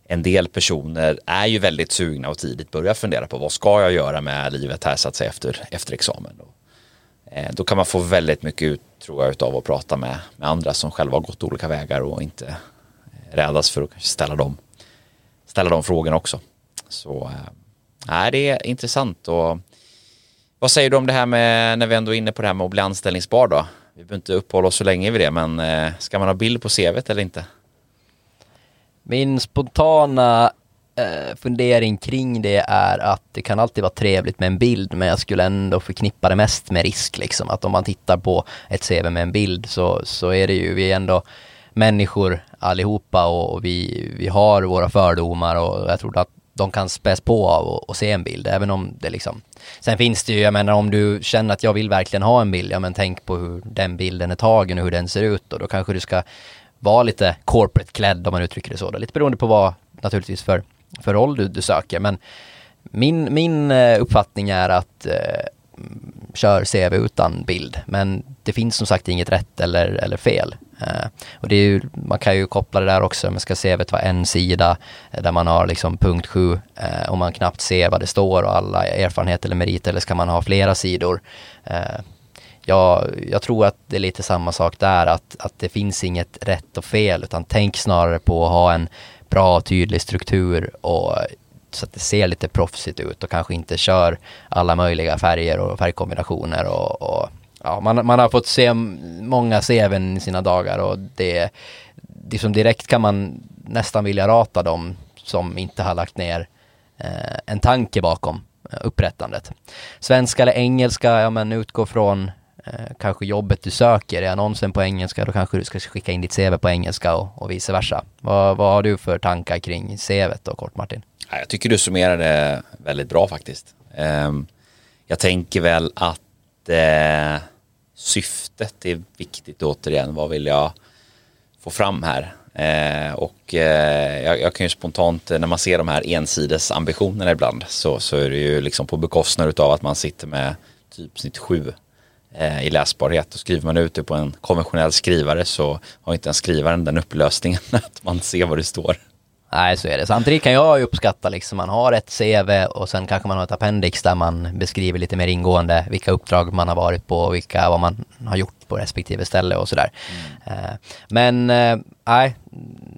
en del personer är ju väldigt sugna och tidigt börjar fundera på vad ska jag göra med livet här så att säga efter, efter examen. Och Eh, då kan man få väldigt mycket ut tror jag av att prata med, med andra som själva har gått olika vägar och inte eh, rädas för att kanske ställa dem, ställa de frågorna också. Så äh, det är intressant och vad säger du om det här med när vi ändå är inne på det här med att bli anställningsbar då? Vi behöver inte uppehålla oss så länge vid det men äh, ska man ha bild på CVt eller inte? Min spontana eh, fundering kring det är att det kan alltid vara trevligt med en bild men jag skulle ändå förknippa det mest med risk liksom. Att om man tittar på ett CV med en bild så, så är det ju, vi är ändå människor allihopa och vi, vi har våra fördomar och jag tror att de kan späs på av att se en bild, även om det liksom Sen finns det ju, jag menar om du känner att jag vill verkligen ha en bild, ja men tänk på hur den bilden är tagen och hur den ser ut och då kanske du ska vara lite corporate klädd om man uttrycker det så. Lite beroende på vad naturligtvis för för roll du, du söker. Men min, min eh, uppfattning är att eh, kör CV utan bild. Men det finns som sagt inget rätt eller, eller fel. Eh, och det är ju, man kan ju koppla det där också, man ska CVt vara en sida där man har liksom punkt 7 eh, och man knappt ser vad det står och alla erfarenheter eller meriter eller ska man ha flera sidor? Eh, jag, jag tror att det är lite samma sak där, att, att det finns inget rätt och fel, utan tänk snarare på att ha en bra tydlig struktur och så att det ser lite proffsigt ut och kanske inte kör alla möjliga färger och färgkombinationer och, och ja, man, man har fått se många CVn i sina dagar och det, det som direkt kan man nästan vilja rata dem som inte har lagt ner eh, en tanke bakom upprättandet. Svenska eller engelska, ja men utgå från Eh, kanske jobbet du söker. Är annonsen på engelska då kanske du ska skicka in ditt CV på engelska och, och vice versa. Vad, vad har du för tankar kring CVet då kort Martin? Jag tycker du summerar det väldigt bra faktiskt. Ehm, jag tänker väl att eh, syftet är viktigt återigen. Vad vill jag få fram här? Eh, och eh, jag, jag, kan ju spontant, när man ser de här ensides ambitionerna ibland så, så är det ju liksom på bekostnad av att man sitter med typ snitt sju i läsbarhet. Och skriver man ut det på en konventionell skrivare så har inte ens skrivaren den upplösningen att man ser vad det står. Nej, så är det. Samtidigt kan jag uppskatta liksom, man har ett CV och sen kanske man har ett appendix där man beskriver lite mer ingående vilka uppdrag man har varit på och vilka, vad man har gjort på respektive ställe och sådär. Mm. Eh, men eh, nej,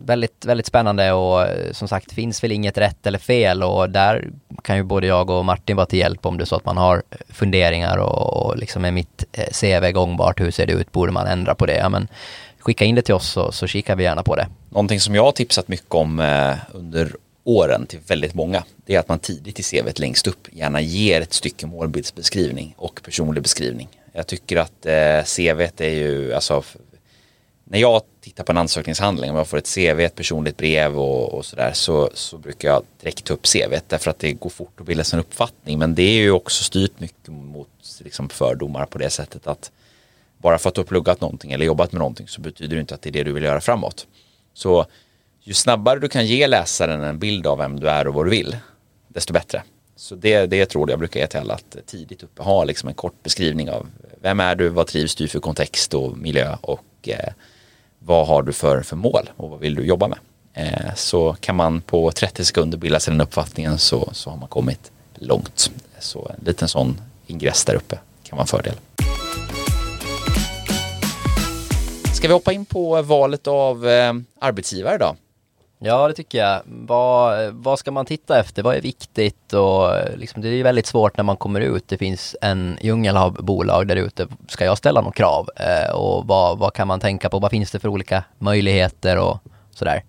väldigt, väldigt spännande och eh, som sagt finns väl inget rätt eller fel och där kan ju både jag och Martin vara till hjälp om det är så att man har funderingar och, och liksom är mitt eh, CV gångbart, hur ser det ut, borde man ändra på det? Ja, men, skicka in det till oss så, så kikar vi gärna på det. Någonting som jag har tipsat mycket om eh, under åren till väldigt många det är att man tidigt i CVt längst upp gärna ger ett stycke målbildsbeskrivning och personlig beskrivning. Jag tycker att eh, CVt är ju, alltså när jag tittar på en ansökningshandling, om jag får ett CV, ett personligt brev och, och sådär så, så brukar jag direkt ta upp CV därför att det går fort att bilda sig en uppfattning men det är ju också styrt mycket mot liksom, fördomar på det sättet att bara för att du har pluggat någonting eller jobbat med någonting så betyder det inte att det är det du vill göra framåt. Så ju snabbare du kan ge läsaren en bild av vem du är och vad du vill, desto bättre. Så det, det tror jag brukar ge till alla att tidigt uppe ha liksom en kort beskrivning av vem är du, vad trivs du för kontext och miljö och eh, vad har du för, för mål och vad vill du jobba med. Eh, så kan man på 30 sekunder bilda sig den uppfattningen så, så har man kommit långt. Så en liten sån ingress där uppe kan vara en fördel. Ska vi hoppa in på valet av eh, arbetsgivare då? Ja, det tycker jag. Vad, vad ska man titta efter? Vad är viktigt? Och liksom, det är ju väldigt svårt när man kommer ut. Det finns en djungel av bolag där ute. Ska jag ställa några krav? Eh, och vad, vad kan man tänka på? Vad finns det för olika möjligheter och sådär?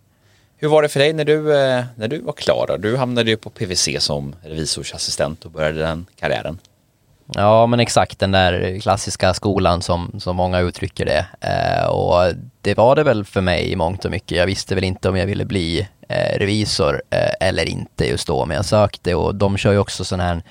Hur var det för dig när du, eh, när du var klar? Du hamnade ju på PVC som revisorsassistent och började den karriären. Ja men exakt den där klassiska skolan som, som många uttrycker det. Eh, och det var det väl för mig i mångt och mycket. Jag visste väl inte om jag ville bli eh, revisor eh, eller inte just då, men jag sökte och de kör ju också sån här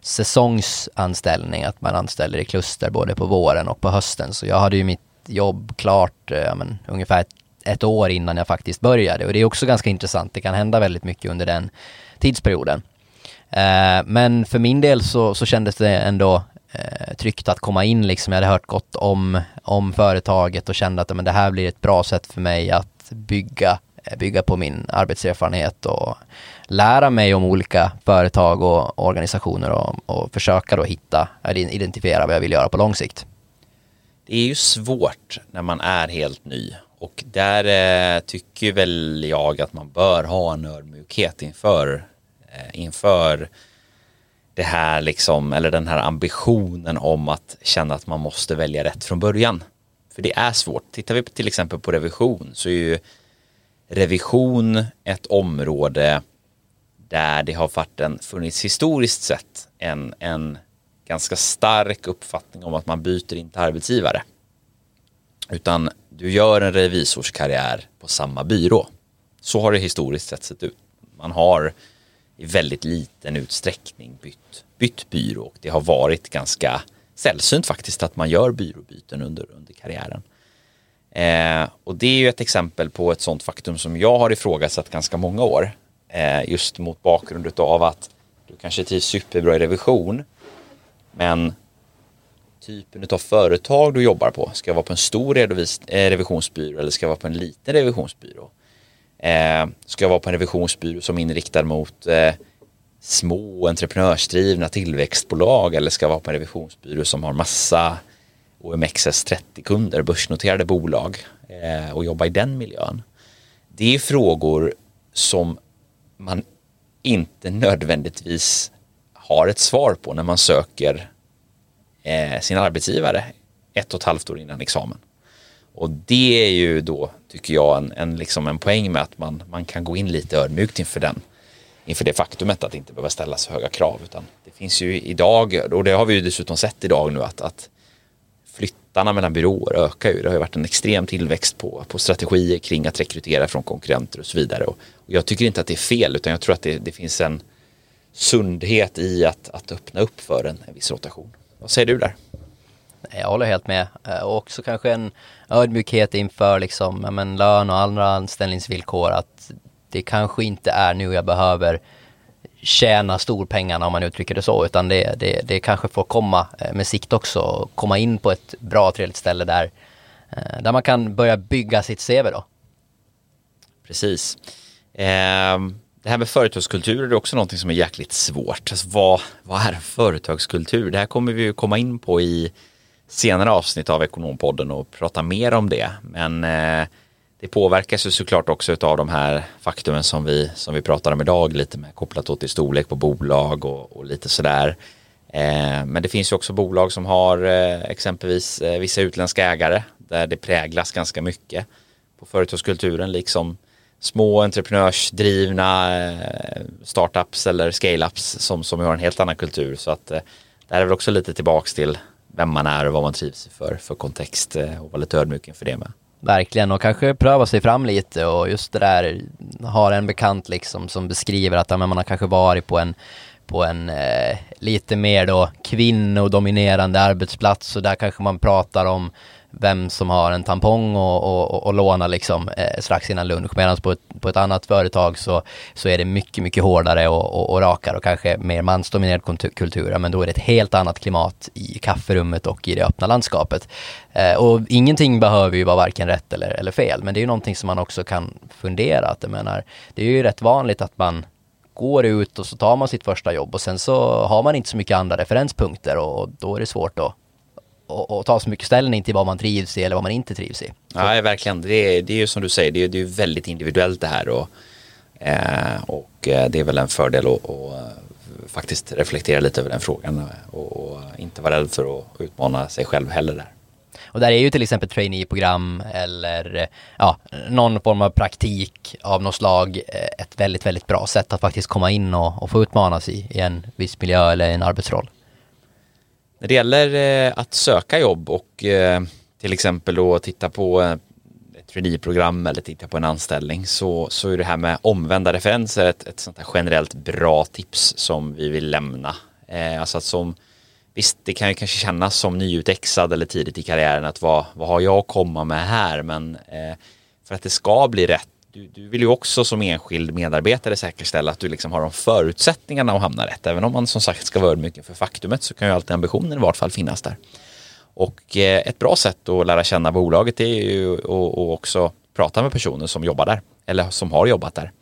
säsongsanställning, att man anställer i kluster både på våren och på hösten. Så jag hade ju mitt jobb klart eh, men, ungefär ett, ett år innan jag faktiskt började och det är också ganska intressant. Det kan hända väldigt mycket under den tidsperioden. Eh, men för min del så, så kändes det ändå eh, tryggt att komma in liksom. Jag hade hört gott om, om företaget och kände att men, det här blir ett bra sätt för mig att bygga, eh, bygga på min arbetserfarenhet och lära mig om olika företag och organisationer och, och försöka då hitta, identifiera vad jag vill göra på lång sikt. Det är ju svårt när man är helt ny och där eh, tycker väl jag att man bör ha en ödmjukhet inför, Eh, inför det här liksom, eller den här ambitionen om att känna att man måste välja rätt från början. För det är svårt. Tittar vi till exempel på revision så är ju revision ett område där det har varit en, funnits historiskt sett en, en ganska stark uppfattning om att man byter inte arbetsgivare. Utan du gör en revisorskarriär på samma byrå. Så har det historiskt sett sett ut. Man har i väldigt liten utsträckning bytt, bytt byrå och det har varit ganska sällsynt faktiskt att man gör byråbyten under, under karriären. Eh, och det är ju ett exempel på ett sånt faktum som jag har ifrågasatt ganska många år. Eh, just mot bakgrund av att du kanske trivs superbra i revision men typen av företag du jobbar på. Ska jag vara på en stor eh, revisionsbyrå eller ska jag vara på en liten revisionsbyrå? Eh, ska jag vara på en revisionsbyrå som är inriktad mot eh, små entreprenörsdrivna tillväxtbolag eller ska jag vara på en revisionsbyrå som har massa OMXS 30-kunder, börsnoterade bolag eh, och jobba i den miljön. Det är frågor som man inte nödvändigtvis har ett svar på när man söker eh, sin arbetsgivare ett och ett halvt år innan examen. Och det är ju då, tycker jag, en, en, liksom en poäng med att man, man kan gå in lite ödmjukt inför den. Inför det faktumet att det inte behöva ställa så höga krav. Utan det finns ju idag, och det har vi ju dessutom sett idag nu, att, att flyttarna mellan byråer ökar ju. Det har ju varit en extrem tillväxt på, på strategier kring att rekrytera från konkurrenter och så vidare. Och, och jag tycker inte att det är fel, utan jag tror att det, det finns en sundhet i att, att öppna upp för en, en viss rotation. Vad säger du där? Jag håller helt med. Eh, och också kanske en ödmjukhet inför liksom, ja, men lön och andra anställningsvillkor. Att det kanske inte är nu jag behöver tjäna storpengarna om man uttrycker det så, utan det, det, det kanske får komma eh, med sikt också, komma in på ett bra, trevligt ställe där, eh, där man kan börja bygga sitt CV då. Precis. Eh, det här med företagskultur är också någonting som är jäkligt svårt. Alltså, vad, vad är företagskultur? Det här kommer vi ju komma in på i senare avsnitt av Ekonompodden och prata mer om det. Men eh, det påverkas ju såklart också av de här faktumen som vi, som vi pratar om idag, lite med kopplat till storlek på bolag och, och lite sådär. Eh, men det finns ju också bolag som har eh, exempelvis eh, vissa utländska ägare där det präglas ganska mycket på företagskulturen, liksom små entreprenörsdrivna eh, startups eller scale-ups som, som har en helt annan kultur. Så att eh, det här är väl också lite tillbaks till vem man är och vad man trivs för, för kontext eh, och vara lite ödmjuk inför det med. Verkligen och kanske pröva sig fram lite och just det där, har en bekant liksom som beskriver att ja, man har kanske varit på en på en eh, lite mer då kvinnodominerande arbetsplats och där kanske man pratar om vem som har en tampong och, och, och låna liksom eh, strax innan lunch. Medan på ett, på ett annat företag så, så är det mycket, mycket hårdare och, och, och rakare och kanske mer mansdominerad kultur. Men då är det ett helt annat klimat i kafferummet och i det öppna landskapet. Eh, och ingenting behöver ju vara varken rätt eller, eller fel. Men det är ju någonting som man också kan fundera. Att jag menar, det är ju rätt vanligt att man går ut och så tar man sitt första jobb och sen så har man inte så mycket andra referenspunkter och då är det svårt att och, och, ta så mycket ställning till vad man trivs i eller vad man inte trivs i. Nej, verkligen. Det är, det är ju som du säger, det är, det är väldigt individuellt det här och, eh, och eh, det är väl en fördel att och, eh, faktiskt reflektera lite över den frågan och, och, inte vara rädd för att utmana sig själv heller där. Och där är ju till exempel traineeprogram eller ja, någon form av praktik av något slag ett väldigt, väldigt bra sätt att faktiskt komma in och, och få utmanas i, i en viss miljö eller en arbetsroll. När det gäller eh, att söka jobb och eh, till exempel då titta på eh, ett traineeprogram eller titta på en anställning så, så är det här med omvända referenser ett, ett sånt här generellt bra tips som vi vill lämna. alltså att som, visst det kan ju kanske kännas som nyutexad eller tidigt i karriären att vad, vad har jag att komma med här men för att det ska bli rätt du, du, vill ju också som enskild medarbetare säkerställa att du liksom har de förutsättningarna att hamna rätt. Även om man som sagt ska vara mycket för faktumet så kan ju alltid ambitionen i vart fall finnas där. Och eh, ett bra sätt att lära känna bolaget är ju att också prata med personer som jobbar där eller som har jobbat där.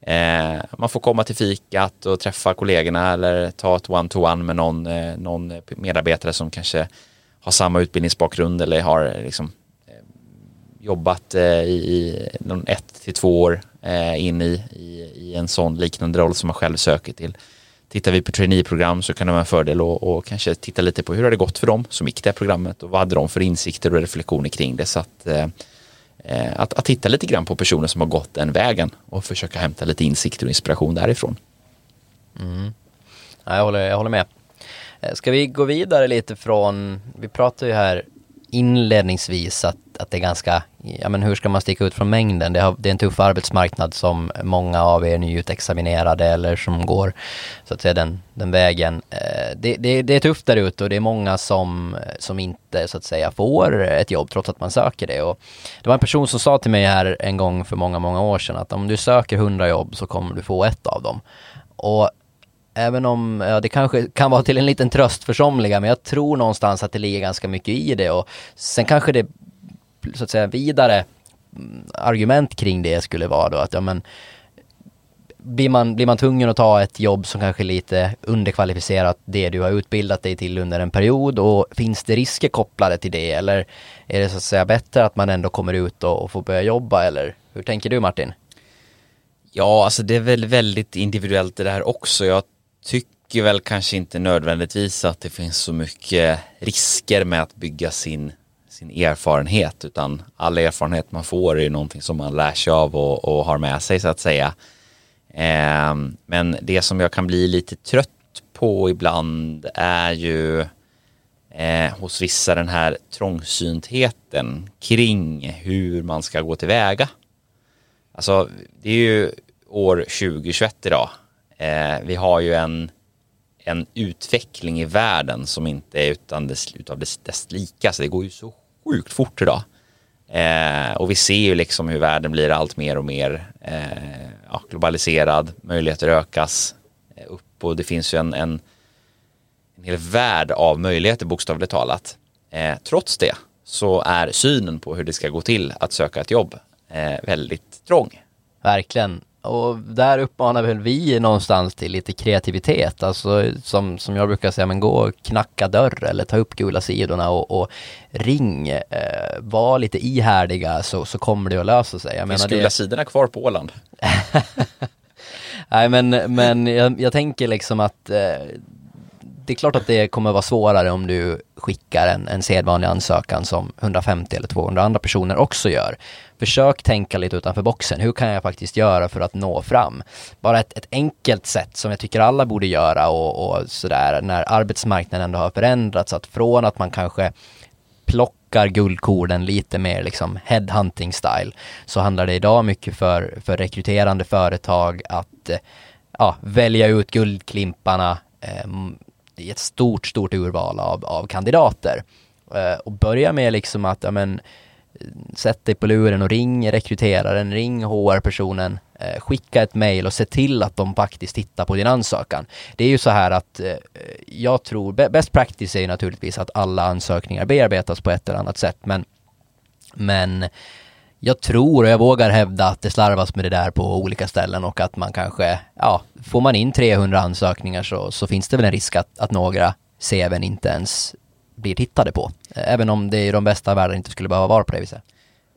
Eh, man får komma till fikat och träffa kollegorna eller ta ett one-to-one med någon, eh, någon medarbetare som kanske har samma utbildningsbakgrund eller har liksom jobbat eh, i ett till två år eh, in i, i, i, en sån liknande roll som man själv söker till. Tittar vi på traineeprogram så kan det vara en fördel och, och kanske titta lite på hur har det gått för dem som gick det här programmet och vad hade de för insikter och reflektioner kring det. Så att, eh, eh att, att titta lite grann på personer som har gått den vägen och försöka hämta lite insikter och inspiration därifrån. Mm. Ja, jag, håller, jag håller med. Eh, ska vi gå vidare lite från, vi pratar ju här inledningsvis att, att det är ganska, ja men hur ska man sticka ut från mängden? Det, har, det är en tuff arbetsmarknad som många av er nyutexaminerade eller som går så att säga den, den vägen. Eh, det, det, det är tufft där ute och det är många som, som inte så att säga får ett jobb trots att man söker det. Och det var en person som sa till mig här en gång för många, många år sedan att om du söker 100 jobb så kommer du få ett av dem. Och även om ja, det kanske kan vara till en liten tröst för somliga, men jag tror någonstans att det ligger ganska mycket i det och sen kanske det, så att säga, vidare mm, argument kring det skulle vara då att ja men blir man, blir man tvungen att ta ett jobb som kanske är lite underkvalificerat det du har utbildat dig till under en period och finns det risker kopplade till det eller är det så att säga bättre att man ändå kommer ut och, och får börja jobba eller hur tänker du Martin? Ja, alltså det är väl väldigt individuellt det där också. Jag tycker väl kanske inte nödvändigtvis att det finns så mycket risker med att bygga sin, sin erfarenhet utan all erfarenhet man får är ju någonting som man lär sig av och, och har med sig så att säga. Eh, men det som jag kan bli lite trött på ibland är ju eh, hos vissa den här trångsyntheten kring hur man ska gå tillväga. Alltså det är ju år 2021 idag Eh, vi har ju en, en utveckling i världen som inte är utan dess, utav dess, dess lika, så det går ju så sjukt fort idag. Eh, och vi ser ju liksom hur världen blir allt mer och mer eh, ja, globaliserad, möjligheter ökas eh, upp och det finns ju en, en, en hel värld av möjligheter bokstavligt talat. Eh, trots det så är synen på hur det ska gå till att söka ett jobb eh, väldigt trång. Verkligen. Och där uppmanar väl vi någonstans till lite kreativitet, alltså som, som jag brukar säga, men gå och knacka dörr eller ta upp gula sidorna och, och ring, eh, var lite ihärdiga så, så kommer det att lösa sig. Jag Finns menar, gula det... sidorna kvar på Åland? Nej men, men jag, jag tänker liksom att eh, det är klart att det kommer vara svårare om du skickar en, en sedvanlig ansökan som 150 eller 200 andra personer också gör. Försök tänka lite utanför boxen. Hur kan jag faktiskt göra för att nå fram? Bara ett, ett enkelt sätt som jag tycker alla borde göra och, och sådär när arbetsmarknaden ändå har förändrats. Att från att man kanske plockar guldkorden lite mer liksom headhunting style så handlar det idag mycket för, för rekryterande företag att eh, ja, välja ut guldklimparna eh, i ett stort, stort urval av, av kandidater. Eh, och börja med liksom att, ja men, eh, sätt dig på luren och ring rekryteraren, ring HR-personen, eh, skicka ett mail och se till att de faktiskt tittar på din ansökan. Det är ju så här att eh, jag tror, best practice är ju naturligtvis att alla ansökningar bearbetas på ett eller annat sätt, men, men jag tror och jag vågar hävda att det slarvas med det där på olika ställen och att man kanske, ja, får man in 300 ansökningar så, så finns det väl en risk att, att några CVn inte ens blir tittade på. Även om det i de bästa världen inte skulle behöva vara på det viset.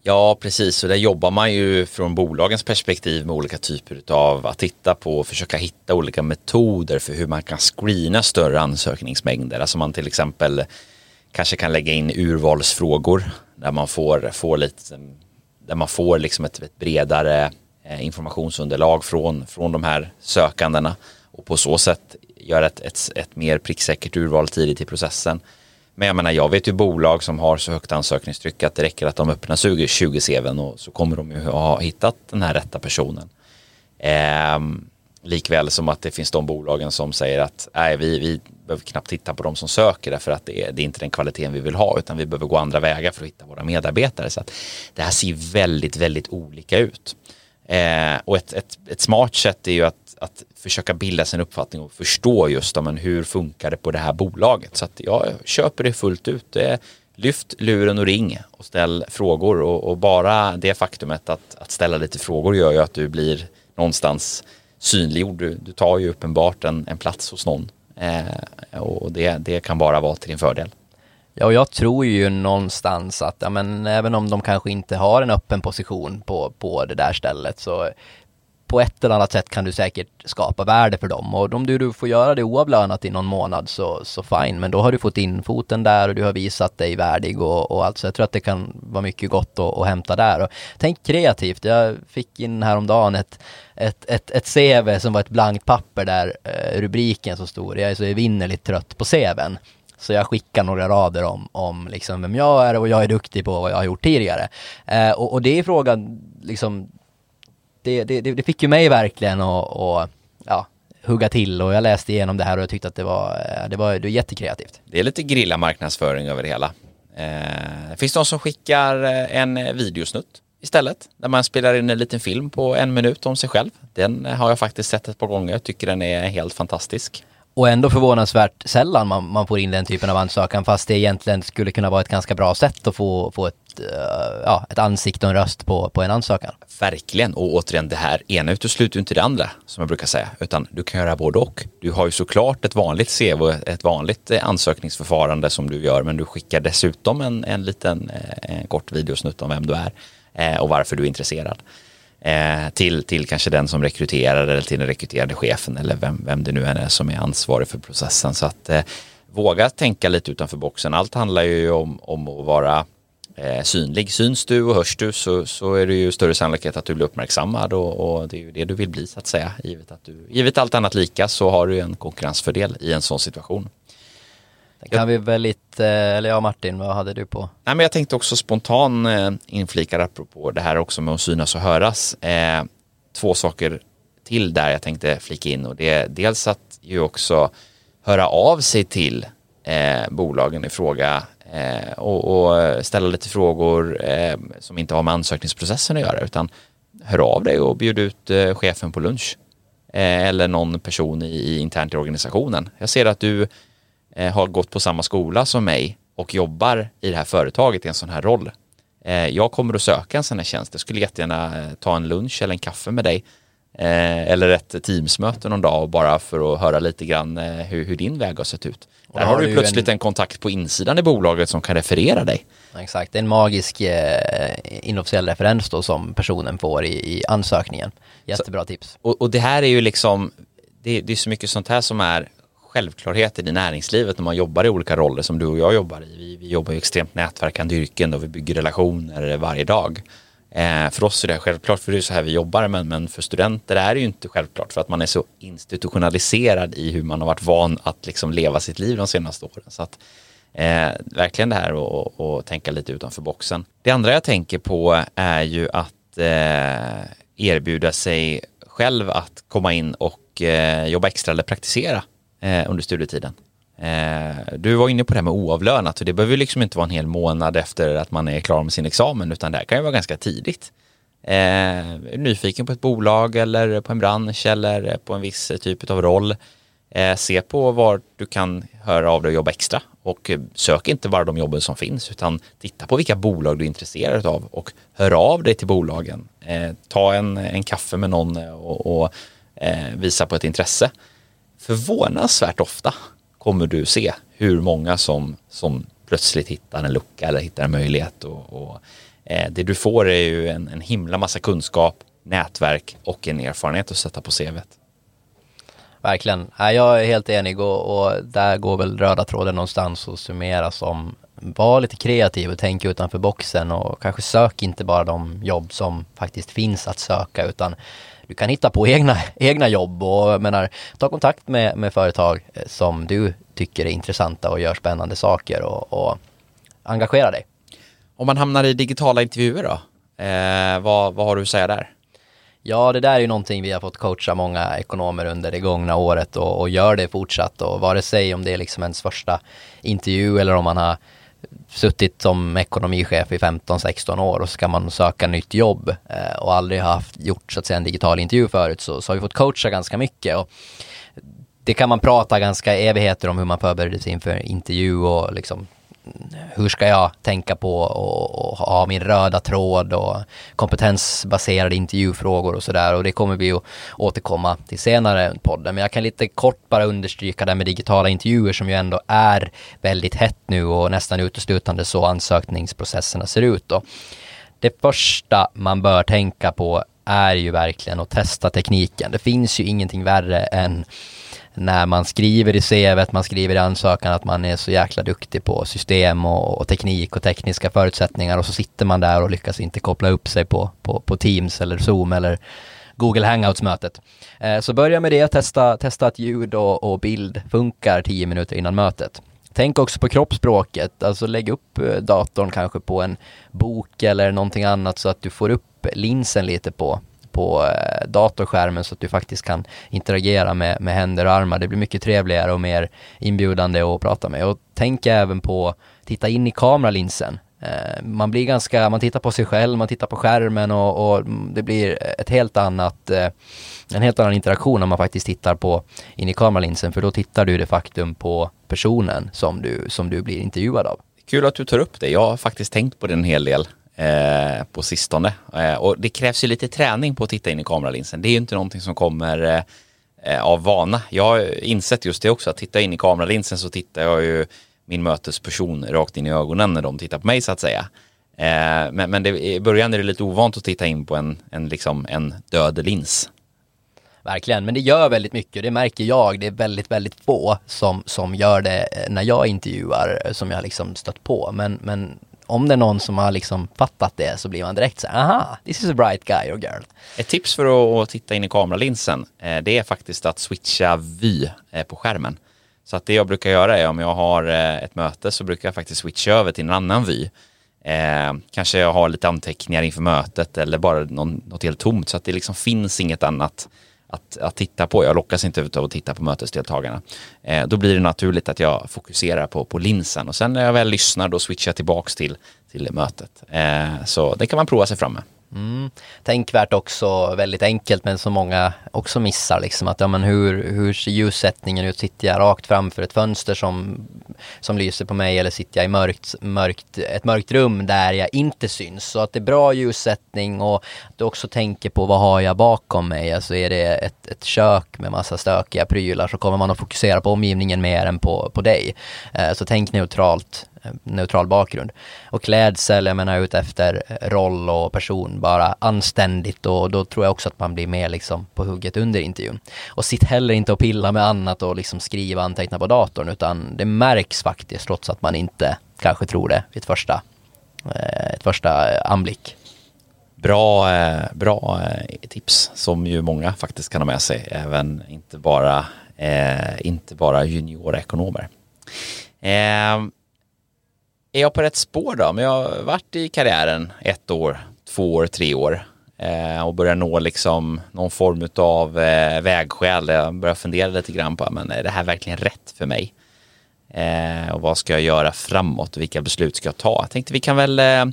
Ja, precis. Och där jobbar man ju från bolagens perspektiv med olika typer av att titta på och försöka hitta olika metoder för hur man kan screena större ansökningsmängder. Alltså man till exempel kanske kan lägga in urvalsfrågor där man får, får lite där man får liksom ett, ett bredare eh, informationsunderlag från, från de här sökandena och på så sätt göra ett, ett, ett mer pricksäkert urval tidigt i processen. Men jag menar, jag vet ju bolag som har så högt ansökningstryck att det räcker att de öppnar 20, 20 CVn och så kommer de ju ha hittat den här rätta personen. Eh, likväl som att det finns de bolagen som säger att nej, vi, vi behöver knappt titta på de som söker därför att det är, det är inte den kvaliteten vi vill ha utan vi behöver gå andra vägar för att hitta våra medarbetare. Så att det här ser väldigt, väldigt olika ut. Eh, och ett, ett, ett, smart sätt är ju att, att försöka bilda sin uppfattning och förstå just om hur funkar det på det här bolaget. Så att jag köper det fullt ut. Eh, lyft luren och ring och ställ frågor och, och, bara det faktumet att, att ställa lite frågor gör ju att du blir någonstans synliggjord. Du, du tar ju uppenbart en, en plats hos någon eh, och det, det kan bara vara till din fördel. Ja, och jag tror ju någonstans att, ja, men även om de kanske inte har en öppen position på, på det där stället så på ett eller annat sätt kan du säkert skapa värde för dem och om du, du får göra det oavlönat i någon månad så, så fine, men då har du fått in foten där och du har visat dig värdig och, och allt så jag tror att det kan vara mycket gott att, att hämta där. Och tänk kreativt, jag fick in häromdagen ett, ett, ett, ett CV som var ett blankt papper där eh, rubriken så stor, jag är så evinnerligt trött på CVn. Så jag skickar några rader om, om liksom vem jag är och jag är duktig på vad jag har gjort tidigare. Eh, och, och, det är frågan, liksom, det, det, det fick ju mig verkligen att ja, hugga till och jag läste igenom det här och jag tyckte att det var, eh, det var, det var jättekreativt. Det är lite grilla marknadsföring över det hela. Eh, finns det någon som skickar eh, en videosnutt istället? Där man spelar in en liten film på en minut om sig själv. Den har jag faktiskt sett ett par gånger. Jag tycker den är helt fantastisk. Och ändå förvånansvärt sällan man, man får in den typen av ansökan fast det egentligen skulle kunna vara ett ganska bra sätt att få, få ett, uh, ja, ett ansikte och en röst på, på en ansökan. Verkligen, och återigen det här ena utesluter ju inte det andra som jag brukar säga, utan du kan göra både och. Du har ju såklart ett vanligt CV, och ett vanligt eh, ansökningsförfarande som du gör, men du skickar dessutom en, en liten eh, en kort videosnutt om vem du är och varför du är intresserad eh, till, till kanske den som rekryterar eller till den rekryterade chefen eller vem, vem det nu än är som är ansvarig för processen. Så att eh, våga tänka lite utanför boxen. Allt handlar ju om, om att vara eh, synlig. Syns du och hörs du så, så är det ju större sannolikhet att du blir uppmärksammad och, och, det är ju det du vill bli så att säga. Givet, att du, givet allt annat lika så har du en konkurrensfördel i en sån situation. Det kan vi väl lite, eller ja Martin, vad hade du på? Nej, men jag tänkte också spontan eh, inflika apropå det här också med att synas och höras. Eh, två saker till där jag tänkte flika in och det är dels att ju också höra av sig till eh, bolagen i fråga eh, och, och, ställa lite frågor som inte har med ansökningsprocessen att göra utan hör av dig och bjud ut chefen på lunch eller någon person i, i internt i organisationen. Jag ser att du eh, har gått på samma skola som mig och jobbar i det här företaget i en sån här roll. Eh, jag kommer att söka en sån här tjänst. Jag skulle jättegärna eh, ta en lunch eller en kaffe med dig eh, eller ett teamsmöte någon dag bara för att höra lite grann eh, hur, hur, din väg har sett ut. Där har du plötsligt en... en... kontakt på insidan i bolaget som kan referera dig. Exakt, en magisk eh, inofficiell referens då som personen får i, i ansökningen. Jättebra så, tips. Och, och, det här är ju liksom, det, det är så mycket sånt här som är självklarheter i näringslivet när man jobbar i olika roller som du och jag jobbar i. Vi, vi jobbar i extremt nätverkande yrken och vi bygger relationer varje dag. Eh, för oss är det självklart, för det är så här vi jobbar, men, men för studenter är det ju inte självklart för att man är så institutionaliserad i hur man har varit van att liksom leva sitt liv de senaste åren. Så att, eh, verkligen det här och, tänka lite utanför boxen. Det andra jag tänker på är ju att eh, erbjuda sig själv att komma in och eh, jobba extra eller praktisera eh, under studietiden. Eh, du var inne på det här med oavlönat och det behöver liksom inte vara en hel månad efter att man är klar med sin examen utan det här kan ju vara ganska tidigt. Eh, nyfiken på ett bolag eller på en bransch eller på en viss typ av roll. Eh, se på var du kan höra av dig och jobba extra och sök inte bara de jobben som finns utan titta på vilka bolag du är intresserad av och hör av dig till bolagen. Eh, ta en, en kaffe med någon och, och eh, visa på ett intresse förvånansvärt ofta kommer du se hur många som, som plötsligt hittar en lucka eller hittar en möjlighet. Och, och eh, det du får är ju en, en himla massa kunskap, nätverk och en erfarenhet att sätta på CVt. Verkligen. Jag är helt enig och, och, där går väl röda tråden någonstans och summeras som var lite kreativ och tänk utanför boxen och kanske sök inte bara de jobb som faktiskt finns att söka utan du kan hitta på egna, egna jobb och menar, ta kontakt med, med företag eh, som du tycker är intressanta och gör spännande saker och, och engagera dig. Om man hamnar i digitala intervjuer då, eh, vad, vad har du att säga där? Ja, det där är ju någonting vi har fått coacha många ekonomer under det gångna året och, och gör det fortsatt och vare sig om det är liksom ens första intervju eller om man har suttit som ekonomichef i 15-16 år och ska man söka nytt jobb eh, och aldrig haft gjort så att säga en digital intervju förut så, så har vi fått coacha ganska mycket. Och det kan man prata ganska evigheter om hur man förbereder sig inför intervju och liksom hur ska jag tänka på och, och ha min röda tråd och kompetensbaserade intervjufrågor och sådär och det kommer vi att återkomma till senare i podden. Men jag kan lite kort bara understryka det med digitala intervjuer som ju ändå är väldigt hett nu och nästan uteslutande så ansökningsprocesserna ser ut då. Det första man bör tänka på är ju verkligen att testa tekniken. Det finns ju ingenting värre än när man skriver i CVt, man skriver i ansökan att man är så jäkla duktig på system och, och, teknik och tekniska förutsättningar och så sitter man där och lyckas inte koppla upp sig på, på, på Teams eller Zoom eller Google Hangouts-mötet. Eh, så börja med det, testa, testa att ljud och, och bild funkar tio minuter innan mötet. Tänk också på kroppsspråket, alltså lägg upp eh, datorn kanske på en bok eller någonting annat så att du får upp linsen lite på, på eh, datorskärmen så att du faktiskt kan interagera med, med händer och armar. Det blir mycket trevligare och mer inbjudande att prata med. Och tänk även på, titta in i kameralinsen. Eh, man blir ganska, man tittar på sig själv, man tittar på skärmen och, och det blir ett helt annat, eh, en helt annan interaktion när man faktiskt tittar på in i kameralinsen för då tittar du de faktum på personen som du, som du blir intervjuad av. Kul att du tar upp det. Jag har faktiskt tänkt på det en hel del eh, på sistone. Eh, och det krävs ju lite träning på att titta in i kameralinsen. Det är ju inte någonting som kommer eh, eh av vana. Jag har insett just det också, att titta in i kameralinsen så tittar jag ju min mötesperson rakt in i ögonen när de tittar på mig så att säga. Eh, men men det, i början är det lite ovant att titta in på en, en, liksom, en död lins. Verkligen, men det gör väldigt mycket. Det märker jag. Det är väldigt, väldigt få som, som gör det när jag intervjuar eh, som jag liksom stött på. Men, men om det är någon som har liksom fattat det så blir man direkt så här, aha, this is a bright guy or girl. Ett tips för att titta in i kameralinsen, eh, det är faktiskt att switcha vy eh, på skärmen. Så att det jag brukar göra är om jag har eh, ett möte så brukar jag faktiskt switcha över till en annan vy. Eh, kanske jag har lite anteckningar inför mötet eller bara någon, något helt tomt så att det liksom finns inget annat att, att titta på. Jag lockas inte av att titta på mötesdeltagarna. Eh, då blir det naturligt att jag fokuserar på, på linsen och sen när jag väl lyssnar då switchar jag tillbaks till, till mötet. Eh, så det kan man prova sig fram med. Mm. Tänkvärt också, väldigt enkelt men som många också missar liksom att ja men hur, hur ser ljussättningen ut? Sitter jag rakt framför ett fönster som, som lyser på mig eller sitter jag i mörkt, mörkt, ett mörkt rum där jag inte syns? Så att det är bra ljussättning och att du också tänker på vad har jag bakom mig? Alltså är det ett, ett kök med massa stökiga prylar så kommer man att fokusera på omgivningen mer än på, på dig. Eh, så tänk neutralt Eh, neutral bakgrund. Och klädsel, jag menar ut efter roll och person, bara anständigt och då tror jag också att man blir mer liksom på hugget under intervjun. Och sitt heller inte och pilla med annat och liksom skriva anteckna på datorn utan det märks faktiskt trots att man inte kanske tror det vid ett första, eh, ett första eh, anblick. Bra, bra tips som ju många faktiskt kan ha med sig, även inte bara, inte bara juniorekonomer är jag på rätt spår då? Men jag har varit i karriären ett år, två år, tre år eh, och börjar nå liksom någon form av eh, vägskäl. Jag börjar fundera lite grann på, men är det här verkligen rätt för mig? Eh, och vad ska jag göra framåt? Vilka beslut ska jag ta? Jag tänkte vi kan väl eh,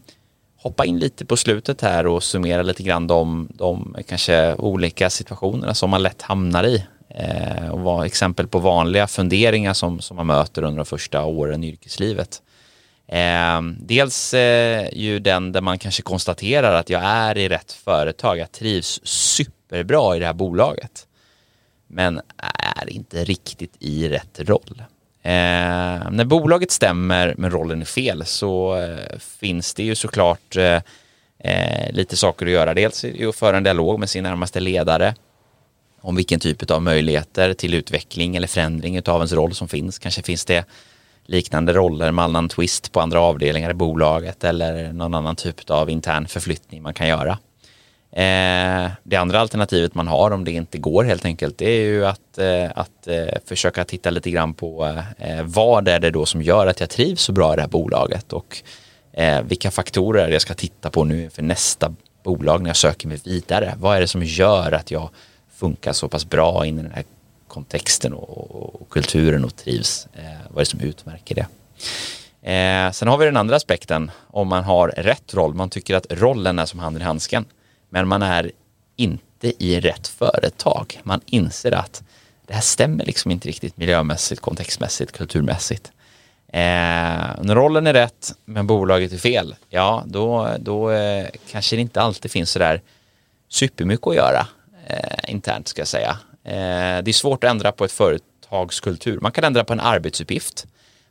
hoppa in lite på slutet här och summera lite grann de, de kanske olika situationerna som man lätt hamnar i eh, och vara exempel på vanliga funderingar som, som man möter under de första åren i yrkeslivet. Eh, dels eh, ju den där man kanske konstaterar att jag är i rätt företag, jag trivs superbra i det här bolaget. Men är inte riktigt i rätt roll. Eh, när bolaget stämmer men rollen är fel så eh, finns det ju såklart eh, eh lite saker att göra. Dels är att föra en dialog med sin närmaste ledare om vilken typ av möjligheter till utveckling eller förändring av ens roll som finns. Kanske finns det liknande roller med annan twist på andra avdelningar i bolaget eller någon annan typ av intern förflyttning man kan göra. Eh, det andra alternativet man har om det inte går helt enkelt det är ju att, eh, att eh, försöka titta lite grann på eh, vad är det då som gör att jag trivs så bra i det här bolaget och eh, vilka faktorer är det jag ska titta på nu för nästa bolag när jag söker mig vidare. Vad är det som gör att jag funkar så pass bra in i den här kontexten och, och kulturen och trivs. Eh, vad är det som utmärker det? Eh, sen har vi den andra aspekten, om man har rätt roll. Man tycker att rollen är som handen i handsken, men man är inte i rätt företag. Man inser att det här stämmer liksom inte riktigt miljömässigt, kontextmässigt, kulturmässigt. Eh, när rollen är rätt men bolaget är fel, ja då, då eh, kanske det inte alltid finns sådär supermycket att göra eh, internt ska jag säga. Eh, det är svårt att ändra på ett företagskultur. Man kan ändra på en arbetsuppgift,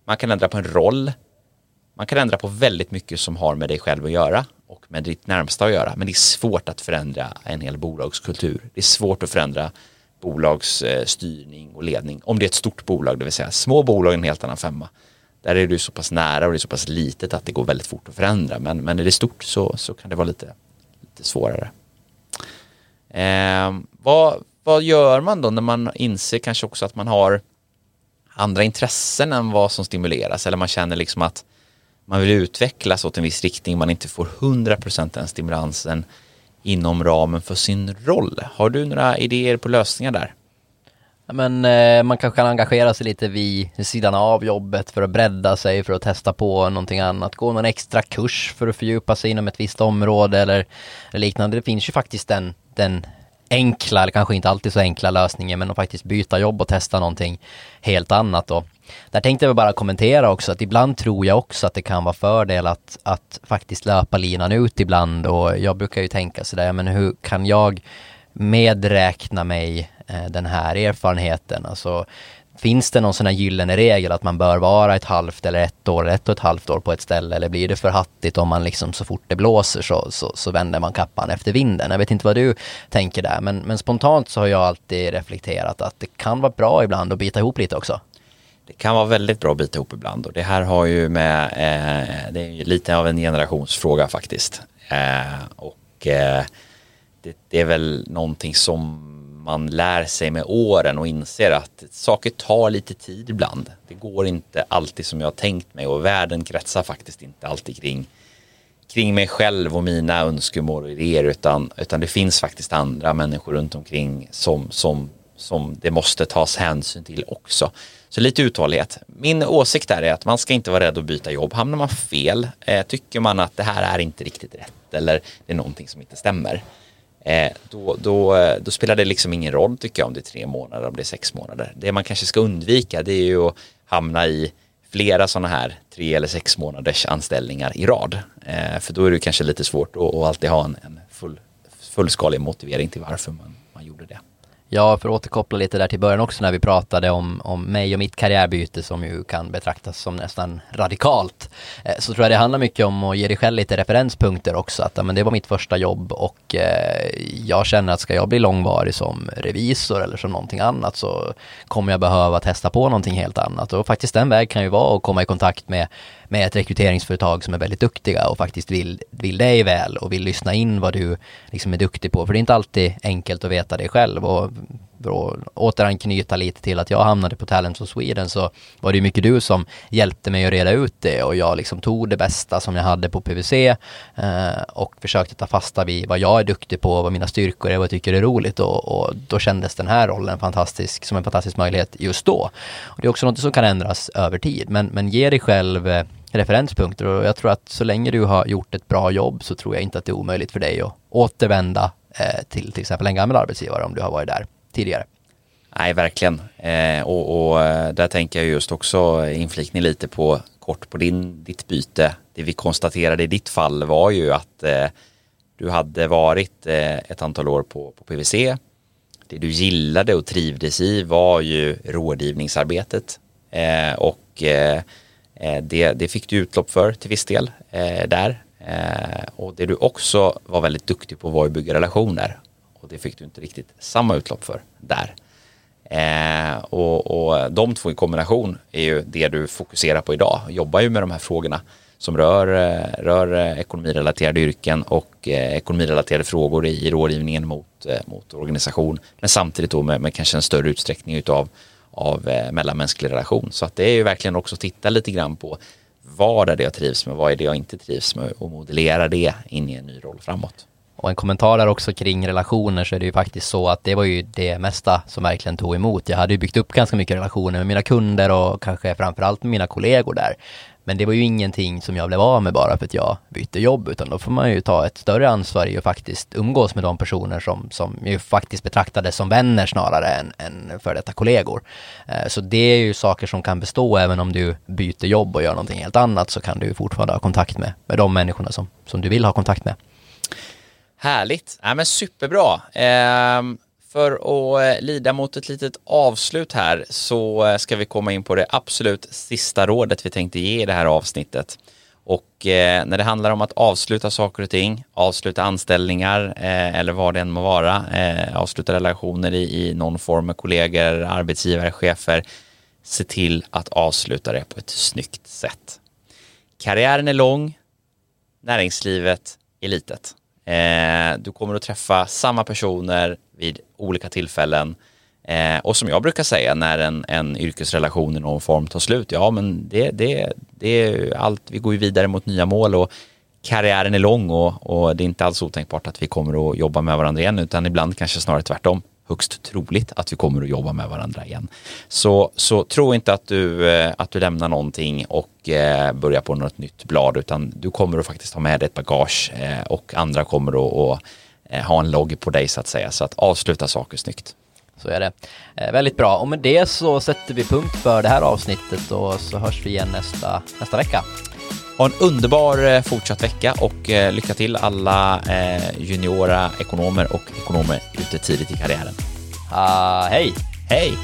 man kan ändra på en roll, man kan ändra på väldigt mycket som har med dig själv att göra och med ditt närmsta att göra. Men det är svårt att förändra en hel bolagskultur. Det är svårt att förändra bolagsstyrning eh, och ledning. Om det är ett stort bolag, det vill säga små bolag är en helt annan femma. Där är du så pass nära och det är så pass litet att det går väldigt fort att förändra. Men, men är det stort så, så kan det vara lite, lite svårare. Eh, vad, vad gör man då när man inser kanske också att man har andra intressen än vad som stimuleras eller man känner liksom att man vill utvecklas åt en viss riktning, man inte får 100% den stimulansen inom ramen för sin roll. Har du några idéer på lösningar där? Men eh, man kanske kan engagera sig lite vid sidan av jobbet för att bredda sig, för att testa på någonting annat. Gå någon extra kurs för att fördjupa sig inom ett visst område eller, eller liknande. Det finns ju faktiskt den, den enkla, eller kanske inte alltid så enkla lösningen, men att faktiskt byta jobb och testa någonting helt annat. Och där tänkte jag bara kommentera också att ibland tror jag också att det kan vara fördel att, att faktiskt löpa linan ut ibland och jag brukar ju tänka sådär, men hur kan jag medräkna mig eh, den här erfarenheten? Alltså, Finns det någon sån här gyllene regel att man bör vara ett halvt eller ett år, ett och ett halvt år på ett ställe eller blir det för hattigt om man liksom så fort det blåser så, så, så vänder man kappan efter vinden? Jag vet inte vad du tänker där men, men spontant så har jag alltid reflekterat att det kan vara bra ibland att bita ihop lite också. Det kan vara väldigt bra att bita ihop ibland och det här har ju med, eh, det är ju lite av en generationsfråga faktiskt. Eh, och eh, det, det, är väl någonting som man lär sig med åren och inser att saker tar lite tid ibland. Det går inte alltid som jag har tänkt mig och världen kretsar faktiskt inte alltid kring, kring mig själv och mina önskemål och idéer utan, utan det finns faktiskt andra människor runt omkring som, som, som det måste tas hänsyn till också. Så lite uthållighet. Min åsikt är att man ska inte vara rädd att byta jobb. Hamnar man fel, eh, tycker man att det här är inte riktigt rätt eller det är någonting som inte stämmer Eh, då, då, eh, då, spelar det liksom ingen roll tycker jag om det är tre månader, om det är sex månader. Det man kanske ska undvika det är ju att hamna i flera sådana här tre eller sex månaders anställningar i rad. Eh, för då är det kanske lite svårt att, att alltid ha en, en full, fullskalig motivering till varför man. Ja, för att återkoppla lite där till början också när vi pratade om, om mig och mitt karriärbyte som ju kan betraktas som nästan radikalt. Eh, så tror jag det handlar mycket om att ge dig själv lite referenspunkter också. Att men det var mitt första jobb och eh, jag känner att ska jag bli långvarig som revisor eller som någonting annat så kommer jag behöva testa på någonting helt annat. Och faktiskt den väg kan ju vara att komma i kontakt med med ett rekryteringsföretag som är väldigt duktiga och faktiskt vill, vill dig väl och vill lyssna in vad du liksom är duktig på. För det är inte alltid enkelt att veta det själv och för att återanknyta lite till att jag hamnade på Talent of Sweden så var det mycket du som hjälpte mig att reda ut det och jag liksom tog det bästa som jag hade på PVC eh, och försökte ta fasta vid vad jag är duktig på, vad mina styrkor är, vad jag tycker är roligt och, och då kändes den här rollen fantastisk, som en fantastisk möjlighet just då. Och det är också något som kan ändras över tid, men, men ge dig själv eh, referenspunkter och jag tror att så länge du har gjort ett bra jobb så tror jag inte att det är omöjligt för dig att återvända eh, till till exempel en gammal arbetsgivare om du har varit där tidigare. Nej, verkligen. Eh, och, och, eh, där tänker jag just också inflikning lite på kort på din, ditt byte. Det vi konstaterade i ditt fall var ju att eh, du hade varit eh, ett antal år på, på PVC. Det du gillade och trivdes i var ju rådgivningsarbetet eh, och eh, eh det, det, fick du utlopp för till viss del eh, där. och det du också var väldigt duktig på var att bygga relationer och det fick du inte riktigt samma utlopp för där. Eh, och, och de två i kombination är ju det du fokuserar på idag. Jobbar ju med de här frågorna som rör, eh, rör eh, ekonomirelaterade yrken och eh, ekonomirelaterade frågor i, i rådgivningen mot, eh, mot organisation. Men samtidigt då med, med kanske en större utsträckning utav av eh, mellanmänsklig relation. Så att det är ju verkligen också att titta lite grann på vad är det jag trivs med, vad är det jag inte trivs med och modellera det in i en ny roll framåt. Och en kommentar där också kring relationer så är det ju faktiskt så att det var ju det mesta som verkligen tog emot. Jag hade ju byggt upp ganska mycket relationer med mina kunder och kanske framförallt med mina kollegor där. Men det var ju ingenting som jag blev av med bara för att jag bytte jobb, utan då får man ju ta ett större ansvar i att faktiskt umgås med de personer som, som ju faktiskt betraktades som vänner snarare än, än för detta kollegor. Eh, så det är ju saker som kan bestå även om du byter jobb och gör någonting helt annat så kan du fortfarande ha kontakt med, med de människorna som, som du vill ha kontakt med. Härligt, ja, men superbra. Ehm, för att eh, lida mot ett litet avslut här så eh, ska vi komma in på det absolut sista rådet vi tänkte ge i det här avsnittet. Och eh, när det handlar om att avsluta saker och ting, avsluta anställningar eh, eller vad det än må vara, eh, avsluta relationer i, i någon form med kollegor, arbetsgivare, chefer, se till att avsluta det på ett snyggt sätt. Karriären är lång, näringslivet är litet. Eh, du kommer att träffa samma personer vid olika tillfällen. Eh, och som jag brukar säga när en, en yrkesrelation i någon form tar slut, ja men det, det, det är allt, vi går ju vidare mot nya mål och karriären är lång och, och det är inte alls otänkbart att vi kommer att jobba med varandra igen utan ibland kanske snarare tvärtom högst troligt att vi kommer att jobba med varandra igen. Så, så tro inte att du, eh, att du lämnar någonting och eh, börjar på något nytt blad utan du kommer att faktiskt ha med dig ett bagage eh, och andra kommer att ha en logg på dig så att säga. Så att avsluta saker snyggt. Så är det. Väldigt bra. Och med det så sätter vi punkt för det här avsnittet och så hörs vi igen nästa, nästa vecka. Ha en underbar eh, fortsatt vecka och eh, lycka till alla eh, juniora ekonomer och ekonomer ute tidigt i karriären. Uh, hej! Hej!